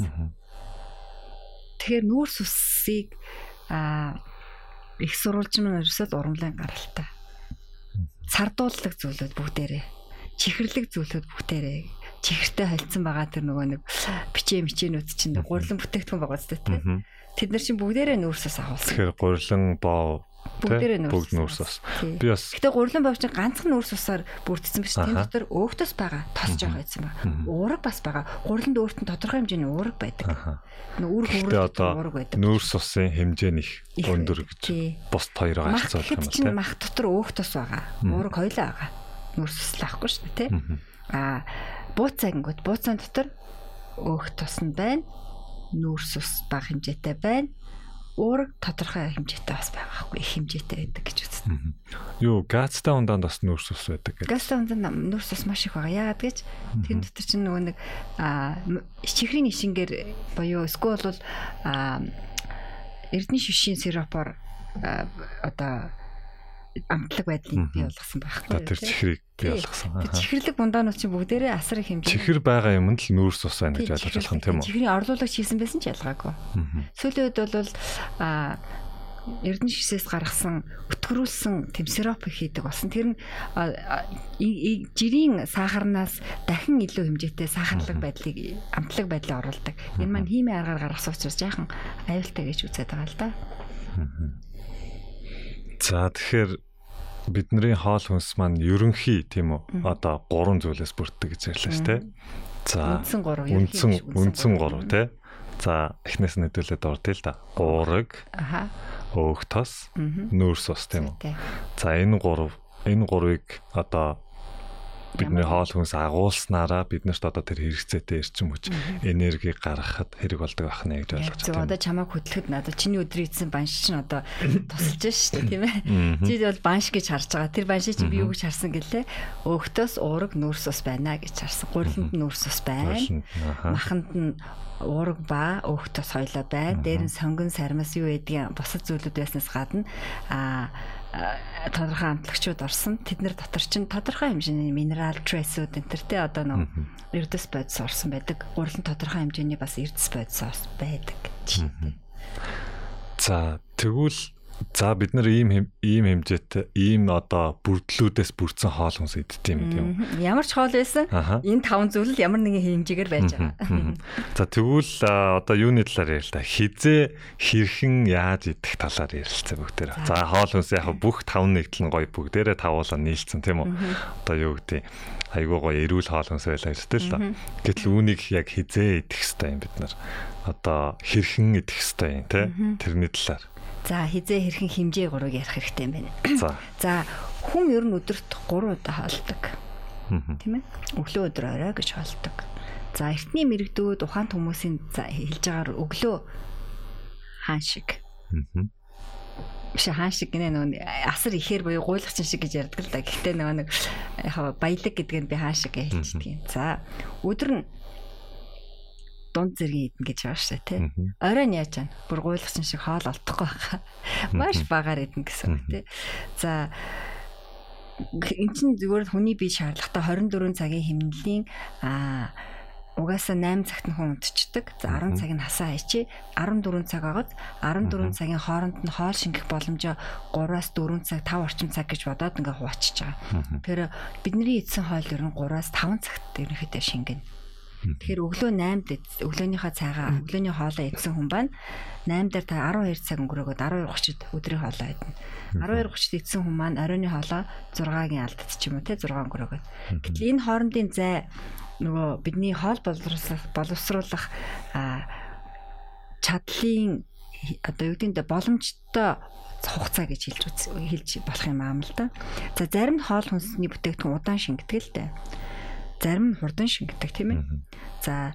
Тэгэхээр нүүрс усыг а их сурвалж маань ерөөсөө урамлын гаралтай. Сардуулдаг зүйлүүд бүгдээрээ чихэрлэг зүйлүүд бүгдээрээ чихэртэй холцсон байгаа тэр нөгөө нэг бичээ мичээнүүд чинь гурилан бүтээгдэхүүн байгаа зү тэ. Тэд нар чинь бүгдээрээ нүүрсээс агуулсан. Тэгэхээр гурилан боо бүгдээрээ бүгд нүүрс ус. Би бас Гэтэ гурлан бовч ганцхан нүүрс усаар бүрдсэн биш. Тэнд дотор өөхтөс байгаа. Тос жоох байсан ба. Уураг бас байгаа. Гурланд өөрт нь тодорхой хэмжээний уураг байдаг. Нүүр хөврөлт уураг байдаг. Нүүрс усын хэмжээ нь их өндөр гэж бус хоёроо харьцуулах юм байна. Мах дотор өөхтөс байгаа. Уураг хоёлаа байгаа. Нүүрс ус лахгүй шүү дээ, тий. Аа бууцаа гингүүд бууцаан дотор өөхтөс нь байна. Нүүрс ус бага хэмжээтэй байна уураг тодорхой хэмжээтэй бас байгаа хгүй их хэмжээтэй байдаг гэж үздэг. Юу, газтай ундаанд бас нүүрс ус байдаг гэж. Газтай ундаанд нүүрс ус маш их байгаа. Яагаад гэж тэр дотор чинь нөгөө нэг а чихрийн ишингээр боيو эсвэл бол а эрдэнэ шишийн сиропоор одоо амтлаг байдлыг бий болгосон байхгүй юу? Тэр чихрийг бий болгосон. Чихэрлэг бундаанууд чинь бүгдээрээ асар их хэмжээ. Чихэр байгаа юмд л нүүрс ус байна гэж ойлгож болох юм тийм үү? Чихрийн орлуулагч хийсэн байсан ч ялгаагүй. Сүүлийн үед бол а эрдэнэ шишээс гаргасан өтгөрүүлсэн тэм сироп хийдэг болсон. Тэр нь жирийн сахарнаас дахин илүү хэмжээтэй сахарлаг байдлыг амтлаг байдлаа оруулдаг. Энэ маань химийн аргаар гаргасан учраас яахан аюултай гэж үзээд байгаа л да. За тэгэхээр бидний хоол хүнс маань ерөнхий тийм үү одоо гурван зүйлээс бүрддэг гэж ярьлаа шүү дээ. За үндсэн гурав үндсэн гурав тий. За эхнээс нь хэдүүлээд ордъё л да. Уураг. Аха. Өөх тос, нүүрс ус тийм үү. За энэ гурав энэ гурвыг одоо бидний хоол хүнс агуулснараа биднэрт одоо тэр хэрэгцээтэй эрчим хүч энерги гаргахад хэрэг болдог байх нэ гэж ойлгож байна. Одоо чамайг хөдлөхөд надад чиний өдрийн эзэн банш чинь одоо тусалж шүү дээ тийм ээ. Чи бол банш гэж харж байгаа. Тэр банш чинь би юу гэж харсан гэлээ. Өөхтөөс уураг нүүрс ус байна гэж харсан. Гуриланд нүүрс ус байна. Маханд нь уураг ба өөхтөөс хоёлоо байна. Дээр нь сонгон сармас юу гэдгийг бусад зүйлүүд байснаас гадна аа тодорхой амтлагчуд орсон. Тэднэр дотор чинь тодорхой хэмжээний минерал трейсүүд энэ төр те одоо нэг эрдэс бодис орсон байдаг. Гурлан тодорхой хэмжээний бас эрдэс бодис байдаг. За тэгвэл За бид нар ийм ийм хэмжээтэй ийм одоо бүрдлүүдээс бүрдсэн хоол хүнс иддэг юм тийм үү? Ямар ч хоол байсан энэ таван зүйл ямар нэгэн хэмжээгээр байж байгаа. За тэгвэл одоо юуны талаар ярил та? Хизээ хэрхэн яаж идэх талаар ярилцсан бүгдээр. За хоол хүнс яг бүх таван нэгдэл нь гоё бүгдээрээ тавуулаа нийлцэн тийм үү? Одоо юу гэдэг айгуу гоё эрүүл хоол хүнс байлаа гэж тэл л. Гэтэл үүнийг яг хизээ идэх хэрэгтэй юм бид нар. Одоо хэрхэн идэх хэрэгтэй юм те? Тэрний талаар. За хизээ хэрхэн хэмжээ гурыг ярих хэрэгтэй юм байна. За. За хүн ер нь өдөрт 3 удаа хоолдог. Тийм ээ. Өглөө өдөр орой гэж хоолдог. За эртний мэрэгдүүд ухаант хүмүүсийн хэлж байгаагаар өглөө хаан шиг. Биш хаан шиг гинэ нөгөө асар ихээр буюу гуйлгачин шиг гэж ярьдаг л да. Гэхдээ нөгөө нэг яг баялаг гэдгийг би хаан шиг гэж хэлчихдэг юм. За өдөр нь дунд зэргийн идэн гэж байгаа шүү тий. Орой нь яаж чана? Бүр гуйлгсан шиг хоол олдохгүй байгаа. Маш багаар идэн гэсэн үг тий. За эн чинь зүгээр хүний бие шаардлагатай 24 цагийн хэмнэлийн аа угаасаа 8 цагт нь хүн унтчихдаг. За 10 цаг нь хасаа хайчи 14 цаг агаад 14 цагийн хооронд нь хоол шингэх боломжоо 3-аас 4 цаг 5 орчим цаг гэж бодоод ингээ хуваачиж байгаа. Тэгэхээр бидний эзэн хоол ер нь 3-аас 5 цагт ерөнхийдөө шингэнэ. Тэгэхээр өглөө 8-д өглөөнийхөө цагаа өглөөний хоолоо идсэн хүн байна. 8 дээр та 12 цаг өнгөрөөгөөд 12:30-д өдрийн хоолоо идэнэ. 12:30-д идсэн хүн маань оройн хоолоо 6-гийн алдад ч юм уу те 6 өнгөрөөгөөд. Гэтэл энэ хоорондын зай нөгөө бидний хоол боловсруулах боловсруулах чадлын одоо юу гэдэг нь боломжтой хугацаа гэж хэлж хэлж болох юм аам л да. За зарим хоол хүнсний бүтээгдэхүүн удаан шингэдэг л дээ зарим нь хурдан шингэдэг тийм ээ. За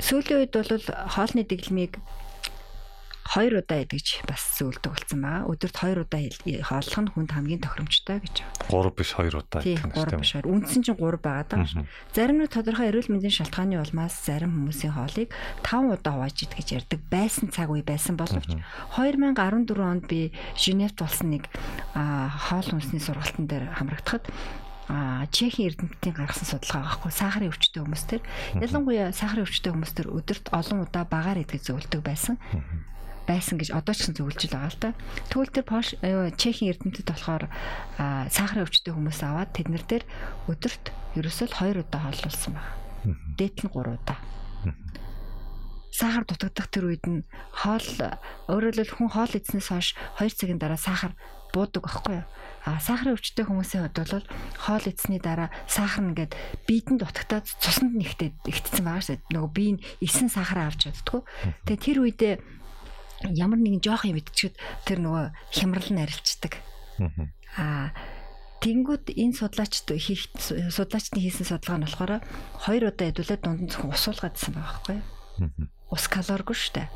сүүлийн үед бол хоолны дэглэмийг хоёр удаа идэж бас зөвлөдөг болсон байгаа. Өдөрт хоёр удаа хооллох нь хүнд хамгийн тохиромжтой гэж байна. 3 биш 2 удаа идэх юм тийм биш 2. Үндсэн чинь 3 байгаа даа. Зарим нэг тодорхой эрүүл мэндийн шалтгааны улмаас зарим хүмүүсийн хоолыг 5 удаа хувааж идэх гэж ярьдаг байсан цаг үе байсан боловч 2014 онд би Женевт болсон нэг хоол хүнсний сургалтын дээр хамрагдахад Чехийн эрдэмтдийн гаргасан судалгаа байхгүй сахарын өвчтөе хүмүүс төр ялангуяа сахарын өвчтөе хүмүүс төр өдөрт олон удаа багаар идэж зөвлөдөг байсан байсан гэж одоо ч зөвлөж байгаа л та. Тэгвэл тэр Пош Чехийн эрдэмтэд болохоор сахарын өвчтөе хүмүүс аваад тэднэр дээр өдөрт ерөөсөө 2 удаа хооллуулсан байна. Дээт нь 3 удаа. Сахар дутагдах тэр үед нь хоол өөрөөр хүн хоол идснээс хойш 2 цагийн дараа сахар буудаг байхгүй юу? А сахарын өвчтөе хүмүүсийн хувьд бол хоол идсний дараа сахар нэгээд биедэнд дутагтаад цуснд нэгтээд игдсэн байгаа шүү дээ. Нөгөө бие нь исэн сахараа авч чаддгүй. Тэгээ тэр үедээ ямар нэгэн жоох юм идчихэд тэр нөгөө хямрал нь арилцдаг. Аа Тэнгүүд энэ судлаачд хийх судлаачдын хийсэн судалгаа нь болохоор хоёр удаа хэдүүлээд дунд нь зөвхөн ус уулгаадсан байгаа байхгүй юу? Ус калоргүй шүү дээ.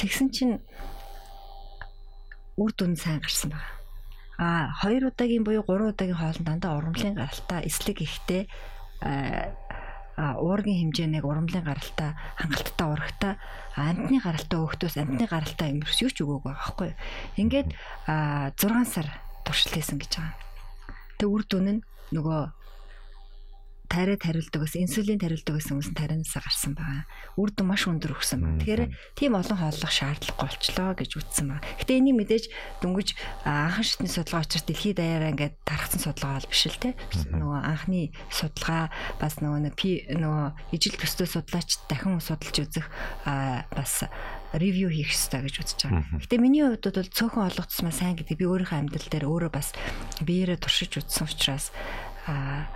Тэгсэн чинь үр дүн сайн гарсан байгаа. А 2 удаагийн буюу 3 удаагийн хоолнд дандаа урамлын гаралтай эслэг ихтэй уургийн хэмжээнийг урамлын гаралтай хангалттай урагтай амтны гаралтай өөхтөөс амтны гаралтай юмрс юу ч өгөөг байгаа байхгүй. Ингээд 6 сар туршилт хийсэн гэж байгаа. Тэг үр дүн нь нөгөө тариад хариулдаг ус инсулин тариулдаг ус хүмүүс тарианасаа гарсан байгаа. Үр дүн маш өндөр өгсөн байна. Тэгэхээр тийм олон хооллох шаардлагагүй болчлоо гэж үтсэн байна. Гэтэ энийг мэдээж дөнгөж анхан шатны судалгаа учраас дэлхийд даяараа ингээд тархсан судалгаа бол биш л те. Нөгөө анхны судалгаа бас нөгөө нөгөө ижил төстэй судлаач дахин судалж үзэх бас ревю хийх хэрэгтэй гэж үзэж байгаа. Гэтэ миний хувьд бол цөөхөн олгоцсмаа сайн гэдэг би өөрийнхөө амьдрал дээр өөрөө бас биеэрээ туршиж үзсэн учраас аа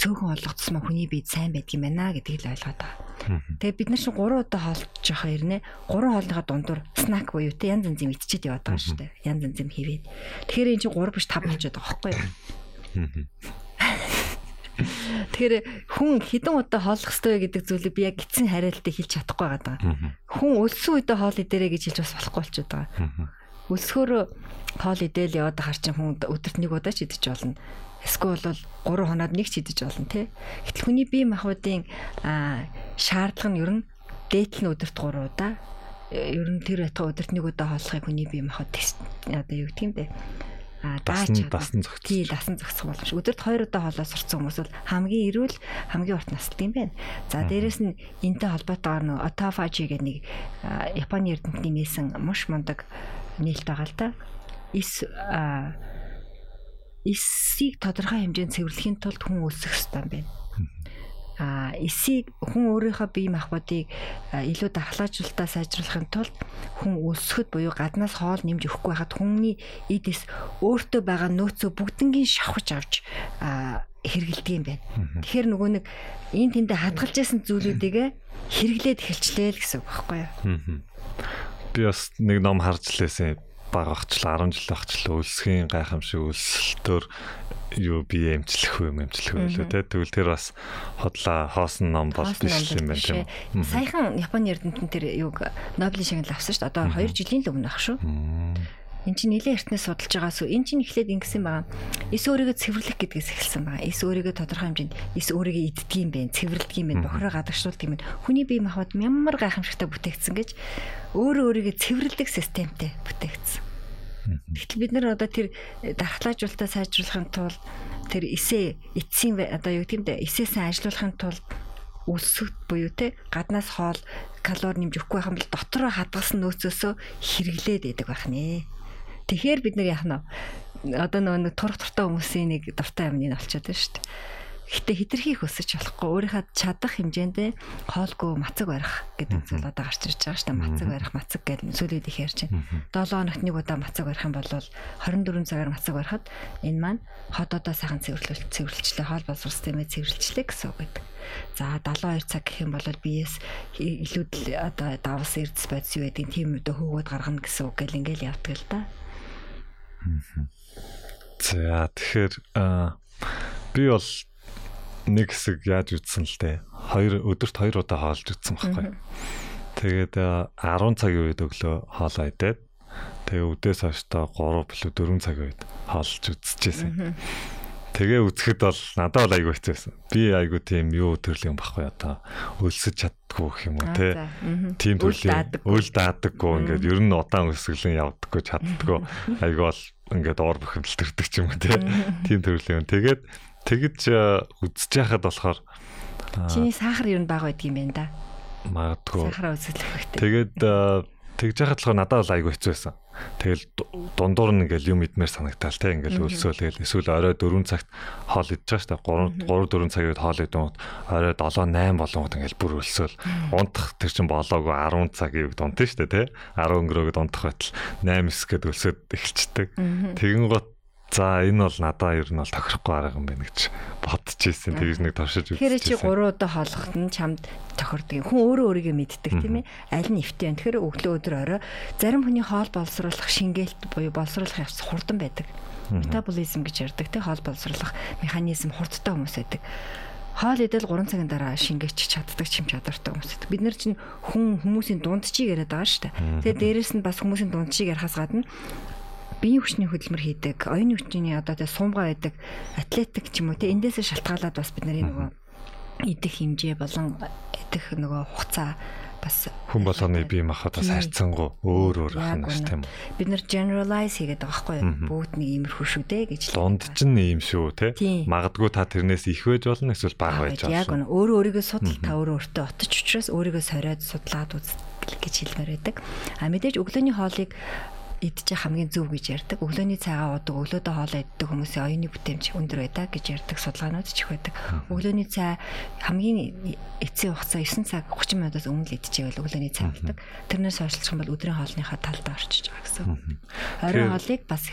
цөөхөн олгодсон хүний бие сайн байдаг юм байна гэдгийг л ойлгоод байгаа. Тэгээ бид нар чинь 3 удаа хоолж явах хэрнээ 3 хоолныхаа дундуур снак буюу те янз янз юм идчихэд яваад байгаа шүү дээ. Янз янз юм хийвээ. Тэгэхээр энэ чинь 3 биш 5 болчиход байгаа байхгүй юу? Тэгэхээр хүн хідэн удаа хооллох ёстой гэдэг зүйлийг би яг гитсэн хариултыг хэлж чадахгүй байгаа. Хүн өлсөн үедээ хоол идэрэ гэж хэлж бас болохгүй болчиход байгаа. Өлсгөөрөө хоол идээл яваад ахаар чинь хүн өдөрт нэг удаа ч идэж болно эсвэл бол 3 хоноод нэг ч идэж болно тий. Гэтэл хүний бие махбодын шаардлага нь ер нь дээдл нь өдөрт 3 удаа ер нь тэр байтга өдөрт нэг удаа хооллохыг хүний бие махбод одоо юу гэх юм бэ? а даач дасан зогц. Тий, дасан зогсох боломж. Өдөрт 2 удаа хоолоо сурцсан хүмүүс бол хамгийн эрүүл, хамгийн урт настай юм байна. За дээрэс нь энтэй холбоотойгоор нөгөө отофажи гэдэг нэг Японы эрдэмтний нээсэн маш мундаг нээлт байгаа л да. Эс эсийг тодорхой хэмжээнд цэвэрлэхийн тулд хүн өсөх ёстой юм байна а эсийг хүн өөрийнхөө бие махбодыг илүү дархлаажуулалтаа сайжруулахын тулд хүн өсөхөд буюу гаднаас хоол нэмж өгөхгүй байхад хүний эдис өөртөө байгаа нөөцөө бүгднгийн шавхаж авч хэрэгэлдэг юм байна. Тэгэхээр нөгөө нэг энэ тэндэ хадгалж байсан зүйлүүдийг хэрэглээд эхэлчлээ л гэсэн үг байхгүй юу? Би бас нэг ном харж лээсэн баг ахчлаа 10 жил ахчлаа өлсхийн гайхамшиг өлсөлтөөр юу би эмчлэх үү эмчлэх үү лөө те. Тэгвэл тэр бас хотлоо хоосон ном бол биш юм байна тийм. саяхан Японы эрдэмтэн тэр юг Нобелийн шагнал авсан шүү дээ. Одоо 2 жилийн л өмнө ах шүү Эн чинь нэлээд эртнээс судалж байгаас эн чинь эхлээд ингэсэн байгаа. Эс өөрийгөө цэвэрлэх гэдгээс эхэлсэн байгаа. Эс өөрийгөө тодорхой хэмжээнд эс өөрийгөө иддэг юм бэ, цэвэрлэдэг юм бэ, бохороо гадагшуулдаг юм бэ. Хүний бие махбод ямар гайхамшигтай бүтээгдсэн гэж өөрөө өөрийгөө цэвэрлэдэг системтэй бүтээгдсэн. Тэгтэл бид нар одоо тэр дархлаажуулалтаа сайжруулахын тулд тэр эсээ эцсийн одоо юу гэмдэ эсээсээ ажиллуулахын тулд өсөд буюу те гаднаас хоол калори нэмж өгөхгүй байх юм бол дотроо хадгалсан нөөцөөсөө хэрэглээд идэг байх нэ. Тэгэхээр бид нар яах нь одоо нөгөө турх туртаа хүмүүсийн нэг дуртай юм нь олцоод байна шүү дээ. Гэтэ хитрхи хөсөж болохгүй өөрийнхөө чадах хэмжээндээ хоолгүй мацаг барих гэдэг зүйл одоо гарч ирж байгаа шүү дээ. Мацаг барих, мацаг гэдэг зүйлүүд их ярьж байна. 7 хоногт нэг удаа мацаг барих юм бол 24 цагаар мацаг барихад энэ маань ходоодоо сайхан цэвэрлэл цэвэрлэлчлээ, хоол боловсрол системээ цэвэрлэлчлээ гэсэн үг гэдэг. За 72 цаг гэх юм бол биес илүүдл одоо давс эрдэс бодис юу гэдэг тийм үедээ хөөгд гаргана гэсэн үг гэл ингээл явдаг л да. За тэгэхээр би бол нэг хэсэг яаж үтсэн л дээ. Хоёр өдөрт хоёр удаа хоолж үтсэн байхгүй. Тэгээд 10 цагийн үед өглөө хоолоо идээд тэгээ өдөөс хойштоо 3 билүү 4 цагийн үед хоолж үтсэжсэн. Тэгээ үзэхэд бол надад бол айгүй хэцээсэн. Би айгүй тийм юу төрлийн багхгүй одоо өлсөж чаддгүй гэх юм уу те. Тийм төрлийн өөл даадаггүй ингээд ер нь удаан өсгөлэн явдаггүй чаддаггүй айгүй бол ингээд ор бохимдол төрдөг ч юм уу те. Тийм төрлийн. Тэгээд Тэгэж э, үзэж яхад болохоор чиний сахар ер нь бага байдаг юм байна да. Магадгүй. Сахараа үзүүлэх хэрэгтэй. Тэгээд э, тэгж яхад болохоор надад бол айгүй хэцүү байсан. Тэгэл дундуур нь ингээл юм идмээр санагтаал те. Ингээл өлсөөл тэгэл эсвэл орой 4 цагт хоол идэж байгаа шүү дээ. 3 3 4 цагийн хоол идэнгүүт орой 7 8 болонгод ингээл бүр өлсөөл унтах тэр чин болоогүй 10 цагийн үед унтна шүү дээ те. 10 өнгөрөөгд унтах байтал. 8 9 гэд өлсөд эхэлцдэг тэгэн гот За энэ бол надаа ер нь бол тохирохгүй арга юм байна гэж бодож ирсэн. Тэгж нэг туршиж үзсэн. Тэгэхээр чи 3 удаа хоолоход нь чамд тохирдог. Хүн өөрөө өөрийгөө мэддэг тийм ээ. Аль нь эвтэй вэ? Тэгэхээр өглөө өдөр орой зарим хүний хоол боловсруулах шингээлт буюу боловсруулах явц хурдан байдаг. Метаболизм гэж ярьдаг тийм хоол боловсруулах механизм хурдтай хүмүүс байдаг хоол идэл 3 цагийн дараа шингээч чаддаг чим чадвартай хүмүүс. Бид нар чинь хүн хүмүүсийн дундчийг яриад байгаа шүү дээ. Тэгээ дээрэс нь бас хүмүүсийн дундчийг ярихаас гадна биеийн хүчний хөдөлмөр хийдэг, оюуны хүчний одоо тэ сумгаа байдаг, атлетик ч юм уу тэ эндээсээ шалтгаалаад бас бид нарын нөгөө идэх хэмжээ болон идэх нөгөө хугацаа бас хүн болгоны бие махбодоос харьцангуй өөр өөр байна ш тийм үү. Бид нар generalize хийгээд байгаа байхгүй? Бүгд нэг иймэрхүү шүү дээ гэж. Дунд ч нь ийм шүү те. Магадгүй та тэрнээс их байж болно эсвэл бага байж болно. Яг гоо өөрөө өөрийгөө судал та өөрөө өөртөө отож учраас өөрийгөө сориод судлаад үз гэж хэлмээр байдаг. А мэдээж өглөөний хоолыг идчих хамгийн зөв гэж ярьдаг. Өглөөний цайгаа уудаг, өглөөдөө хоолоо иддэг хүмүүсийн оюуны бүтээмж өндөр байдаг гэж ярьдаг судалгаанууд ч их байдаг. Өглөөний цай хамгийн эцсийн хугацаа 9 цаг 30 минутаас өмнө л идчихэвэл өглөөний цай болдог. Тэрнээс хойшлчих юм бол өдрийн хоолныхаа талдаа орчиж байгаа гэсэн. Оройн хоолыг бас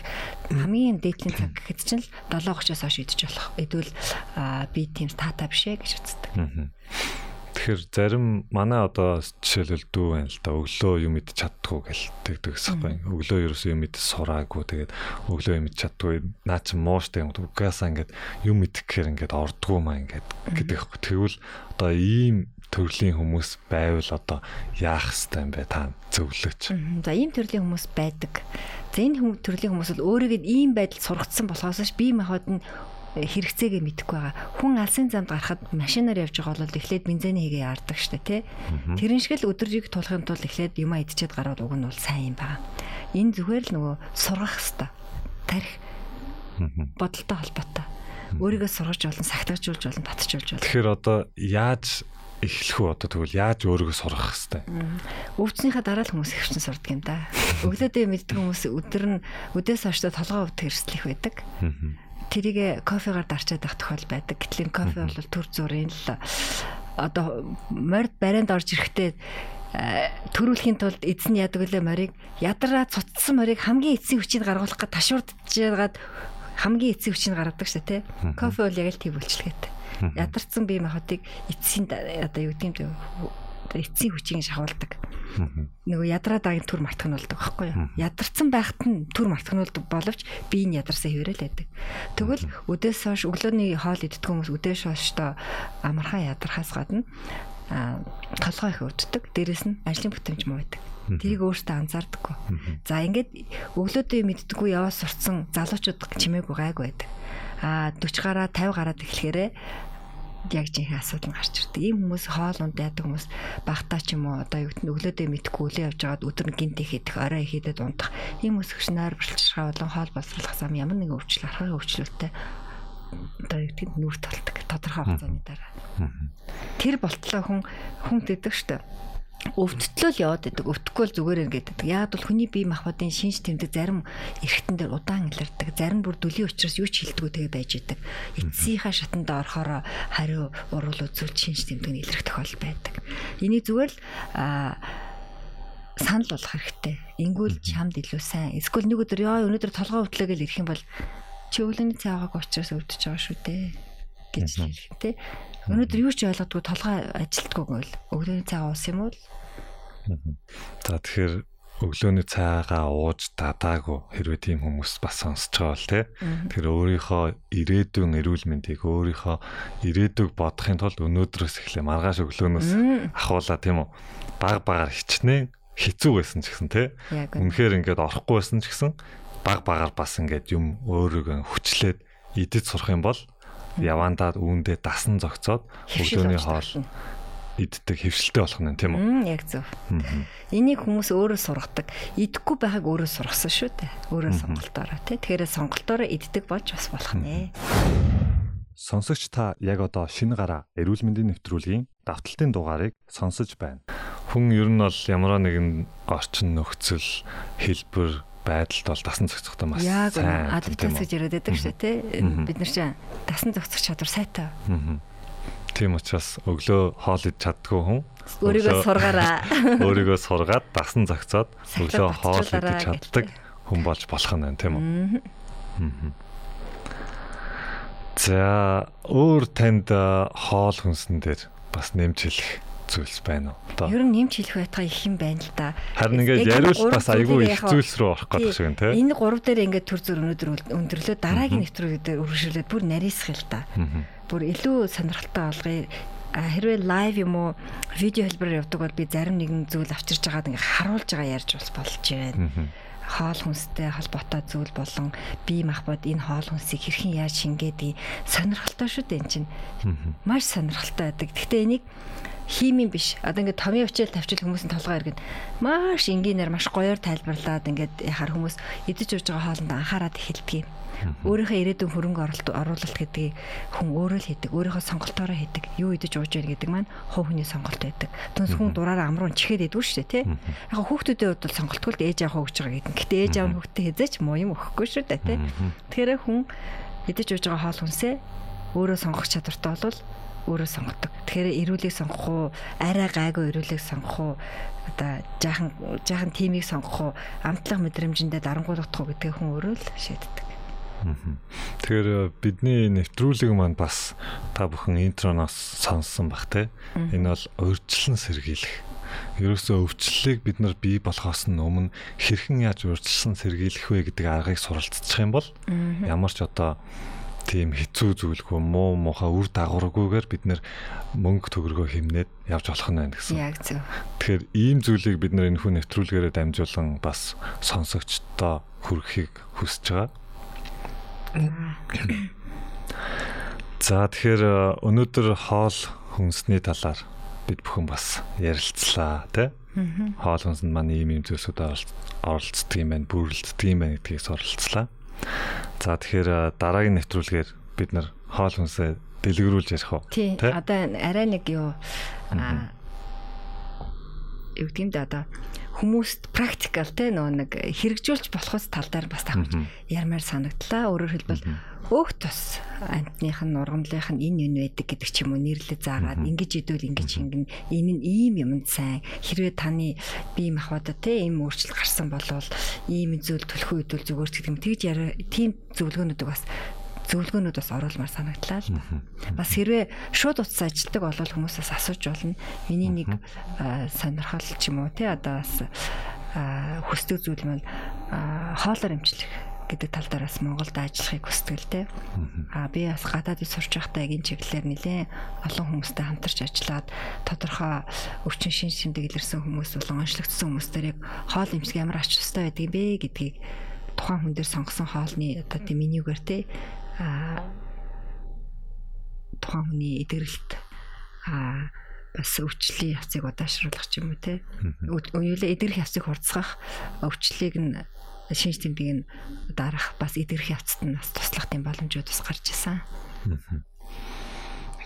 хамгийн дээдлийн цаг гэхэд чинь л 7:30-аас хойш идчих болох. Идвэл би тийм таатай биш ээ гэж үздэг. Тэгэхээр зарим манай одоо жишээлбэл дүү байна л да өглөө юм идэж чаддгүй гэл тэгдэг гэсэхгүй. Өглөө ерөөсөө юм идэж сураагүй тэгээд өглөө юм идэж чаддгүй. Наа чи мууштай юм. Угаасаа ингээд юм идэх гэхээр ингээд ордгоо маа ингээд гэдэг хэвгүй. Тэгвэл одоо ийм төрлийн хүмүүс байвал одоо яах хэвтэй юм бэ та зөвлөж. За ийм төрлийн хүмүүс байдаг. За энэ төрлийн хүмүүс бол өөрийгөө ийм байдалд сургацсан болохоос ш бие махбод нь хэрэгцээгээ мэдэхгүй байгаа. Хүн алсын замд гарахад машинаар явж байгаа бол эхлээд бензиний хийгээ яардаг штэ тий. Тэрэн шиг л өдрийг тулахын тулд эхлээд юм идчихэд гараад уг нь бол сайн юм байна. Энэ зүгээр л нөгөө сургах хэвээр тарих бодолтой холбоотой. Өөрийгөө сургаж болно, сахтагжуулж болно, татчихуулж болно. Тэгэхээр одоо яаж эхлэх үү одоо тэгвэл яаж өөрийгөө сурах хэвтэй. Өвчнийхээ дараа л хүмүүс хөвчин сурдаг юм да. Өглөөдөө мэддэг хүмүүс өдөр нь өдөөс хойш толгоо өвдөх эрсдлэх байдаг. Тэрийг кофегаар дарчаад авах тохиол байдаг. Гэтэл кофе бол төр зүрийн л одоо морд барианд орж ирэхдээ төрүүлэхийн тулд эзэн яадаг үлээ морийг. Ядраа цуцсан морийг хамгийн эцсийн хүчийг гаргуулах гэж ташуурдж яагаад хамгийн эцсийн хүчийг гаргадаг шээ тий. Кофе бол яг л тийм үйлчлэгээтэй. Ядарсан бие махбодыг эцсийн одоо юу гэдэг юм одоо эцсийн хүчийг шахуулдаг. Нөгөө ядраадагийн төр мартагнуулдаг байхгүй юу? Ядарсан байхад нь төр мартагнуулдаг боловч бие нь ядарсан хэвээрэл байдаг. Тэгвэл өдөөс хойш өглөөний хоол иддэг хүмүүс өдөөс хойштоо амархан ядархаас гадна а толгой их өвддөг. Дээрэс нь ажлын бүтэмж муу байдаг. Тэрийг өөртөө анзаардаггүй. За ингээд өглөөдөө мэддэггүй яваас сурцсан залуучууд чимээгүй гайг байдаг. А 40 гараа 50 гараад эхлэхээрээ яг жинхэнэ асуудал гарч ирдэг. Ийм хүмүүс хоол унд яадаг хүмүүс багтаа ч юм уу одоо юу гэдэг өглөөдөө мэдхгүй үлээ явж байгаад өдөр нь гинт ихэд орой ихэдэд унтах. Ийм хүмүүс хөш нойр бэлчшгаа болон хоол боловсруулах зам ямар нэгэн өвчлөл архаг өвчлөлттэй одоо юу гэдэг нүрт толдог тодорхой хугацааны дараа. Тэр болтлоо хүн хүн гэдэг штэ өвдөлтөл яваад идэг өвдөхгүй л зүгээр ингээд идэг. Яг бол хүний бие махбодын шинж тэмдэг зарим эргэтэн дээр удаан илэрдэг. Зарим бүр дүлийн учраас юу ч хилдэггүй тэгээ байж идэг. Эцсийнхаа шатанд орохоор хариу урал үзүүлж шинж тэмдэг нь илэрх тохиол байдаг. Энийг зүгээр л санал болгох хэрэгтэй. Ингүүл чамд илүү сайн. Эсвэл нэг өдөр яа өнөөдөр толгой өвдлөө гэж ирэх юм бол чи өвлөний цаагааг учраас өвдөж байгаа шүү дээ гэж хэлэх тий. Өнөөдөр юу ч ойлгодгүй толгой ажилтгүй гол өглөөний цайгаа уусан юм уу? За тэгэхээр өглөөний цайгаа ууж дадаагүй хэрвээ тийм хүмүүс бас сонсож байгаа бол тий. Тэгэхээр өөрийнхөө ирээдүйн эрүүл мэндийг өөрийнхөө ирээдүг бодохын тулд өнөөдрөөс эхлэе маргааш өглөөнөөс ахуулаа тийм үү. Баг багаар хичнээн хэцүү байсан ч гэсэн тий. Үнэхээр ингээд орохгүй байсан ч гэсэн баг багаар бас ингээд юм өөрийгөө хүчлээд идэж сурах юм бол явандаа үүндээ дасан зогцоод өглөөний хоол иддэг хөвшилтэй болох нь тийм үү? Яг зөв. Энийг хүмүүс өөрөө сургадаг. Идэхгүй байхыг өөрөө сургасан шүү дээ. Өөрөө сонголтоороо тий. Тэгэхээр сонголтоороо иддэг болж бас болох нэ. Сонсогч та яг одоо шинэ гараа эрүүл мэндийн нэвтрүүлгийн давталтын дугаарыг сонсож байна. Хүн ер нь бол ямар нэгэн орчин нөхцөл хэлбэр байдалд бол дасан зохицохтой маш сайн. Адаптац гэж яриад байдаг шүү тий. Бид нар чинь дасан зохицох чадвар сайтай. Тийм учраас өглөө хоол идэж чаддгүй хүн өөрийгөө сургаараа. Өөрийгөө сургаад дасан зохицоод өглөө хоол идэж чаддаг хүн болж болох нь байна тийм үү? За өөр танд хоол хүнсэн дээр бас нэмж хэлэх зүйлс байна уу? Одоо ер нь нэмж хэлэх байтгаа их юм байна л да. Харин ингээд яриул бас айгүй их зүйлс рүү орох гэдэг шиг юм те. Энэ гурав дээр ингээд төр зүр өнөдөр өндөрлөө дараагийн нэвтрүүлгээр үргэлжлүүлээд бүр нарийсах л та. Бүр илүү сонирхолтой болгоё хэрвээ лайв юм уу видео хэлбэрээр явдаг бол би зарим нэгэн зүйл авчирж байгаад ингээ харуулж байгаа ярьж бас болж байна. Хоол хүнстэй холбоотой зүйл болон бие махбод энэ хоол хүнсийг хэрхэн яаж шингээдэг сонирхолтой шүү дээ эн чинь. Маш сонирхолтой байдаг. Гэхдээ энийг химийн биш. Одоо ингээд томьёо хичээл тавьчил хүмүүсийн толгой иргэн маш энгийнээр маш гоёор тайлбарлаад ингээд яхаар хүмүүс идэж ууж байгаа хоолнд анхаарал эхэлдэг юм. Өөрийнхөө ирээдүйн хөрөнгө оруулалт гэдгийг хүн өөрөө л хийдэг. Өөрийнхөө сонголтоороо хийдэг. Юу идэж ууж яах гэдэг маань хувь хүний сонголт байдаг. Түнс хүн дураараа амруу чихээд идвүү шүү дээ, тий. Яг хүүхдүүдийн хувьд бол сонголтгүй л ээж аав өгч байгаа гэдэг. Гэтэ ээж аав нь хүүхдээ хязгаарч муу юм өгөхгүй шүү дээ, тий. Тэгэхээр хүн идэж ууж байгаа хоол хүнсээ өөрөө сонгох чадвартай бол өөрөө сонгодог. Тэгэхээр эрүүлийг сонгох уу, арай гайгүй эрүүлийг сонгох уу, одоо жаахан жаахан тимийг сонгох уу, амтлаг мэдрэмжэндээ дарангуулгах уу гэдгийг хүн өөрөө л шийддэг. Тэгэхээр э, бидний нэвтрүүлэг маань бас та бүхэн интроноос сонссон бах те. Энэ бол урьдчилан сэргийлэх. Ерөөсөө өвчлөлийг бид нар бий болохоос өмнө хэрхэн яаж урьдчилан сэргийлэх вэ гэдэг аргыг суралцчих юм бол ямар ч одоо тийм хэцүү зүйлгүй муу муухай үр дагаваргүйгээр бид нэр мөнгө төгрөгөө хэмнээд явж болох нь байна гэсэн. Яг зөв. Тэгэхээр ийм зүйлийг бид нэр энэ хүн нэвтрүүлгээрээ дамжуулан бас сонсогчдоо хүргэхийг хүсэж байгаа. За тэгэхээр э, өнөөдөр хоол хүнсний талаар бид бүхэн бас ярилцлаа тий. Хоол хүнсэнд маань ийм ийм зүйлсүүд оролцдог юм байна, бүрэлддэг юм байна гэдгийг суралцлаа. За тэгэхээр дараагийн нэвтрүүлгээр бид нар хоол хүнсээ дэлгэрүүлж ярих уу? Тий. Одоо арай нэг юу юу гэдэг да одоо хүмүүст практикал те нөө нэг хэрэгжүүлж болохос тал дээр бас тавьж ярмаар санагдлаа. Өөрөөр хэлбэл өөх тус амтных нь ургамлынх нь энэ юу байдаг гэдэг ч юм уу нэрлэл заагаад ингэж идвэл ингэж ингэн. Энэ нь ийм юмд сайн. Хэрвээ таны бие махбодод те ийм өөрчлөлт гарсан болвол ийм зүйл төлөх үед бол зүгээр ч гэдэг юм. Тэгж яриа тийм зөвлөгөөнүүдийг бас зөвлөгөөнүүд бас оруулмаар санагдлаа л. Бас хэрвээ шууд утас ажилтдаг бол хүмүүсээс асууж болно. Миний нэг сонирхол ч юм уу тий одоо бас хүсдэг зүйл маань хоолоор эмчлэх гэдэг тал дээр бас Монголд ажиллахыг хүсдэг л дээ. Аа би бас гадаад сурч байхдаа эгийн чиглэлээр нэлээ олон хүмүүстэй хамтарч ажиллаад тодорхой өвчин шин шимдэг илэрсэн хүмүүс болон онцлогдсон хүмүүстээр яг хоол эмчилгээ ямар ач тустай байдаг бэ гэдгийг тухайн хүн дээр сонгосон хоолны одоо тийм менюгээр те тухайн хүний эдгэрэлт а бас өвчлөлийн явцыг удаашруулах ч юм уу те. Уйлаа эдгэрэх явцыг хурцгах өвчлөлийг нь шинж тэмдэг нь дарах бас эдгэрэх явцад нь бас туслах тийм боломжууд бас гарч ирсэн.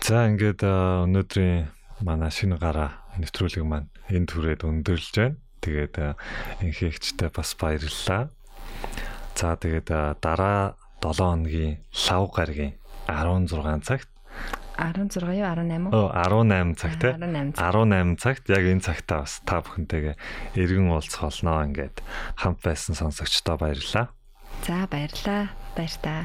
За ингээд өнөөдрийн манай шинэ гараа нэвтрүүлэг маань энэ түрээд өндөрлж байна. Тэгээд инхэгчтэй бас баярлалаа. За тэгээд дараа 7 хоногийн лав гаргийн 16 цагт 16 юу 18 уу? 18 цаг тий. 18 цагт яг энэ цагтаа бас та бүхэнтэйгээ эргэн уулзах болно ингээд хамт байсан сонсогчдоо баярлалаа. За баярлалаа. Баяр та.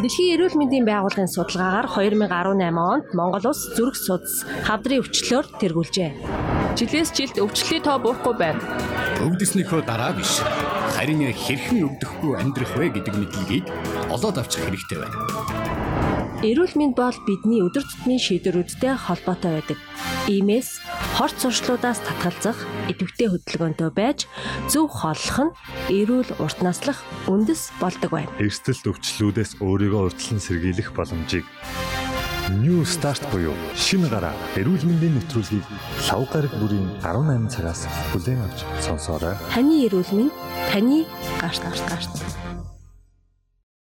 Дэлхийн эрүүл мэндийн байгууллагын судалгаагаар 2018 онд Монгол улс зүрх судас хавдрын өвчлөөр тэргүүлжээ. Жилээс жилд өвчлөлийн тоо буурахгүй байна. Өвдөснийхөө дараа биш. Харин хэрхэн өвдөхгүй амьдрах вэ гэдэг мэдлэгийг олоод авчих хэрэгтэй байна. Эрүүл мэнд бол бидний өдөр тутмын шийдвэрүүдтэй холбоотой байдаг. Иймээс хорт сурчлуудаас татгалзах, идэвхтэй хөдөлгөөнтэй байж зөв хооллох нь эрүүл урт наслах үндэс болдог байна. Эрсдэлт өвчлөлүүдээс өөрийгөө урьдчилан сэргийлэх боломжийг New Start буюу шинэ гараа эрүүл мэндийн нэвтрүүлгийг лав гараг бүрийн 18 цагаас бүлээн авч сонсоорой. Таны эрүүл мэнд таны гарт гарт гарт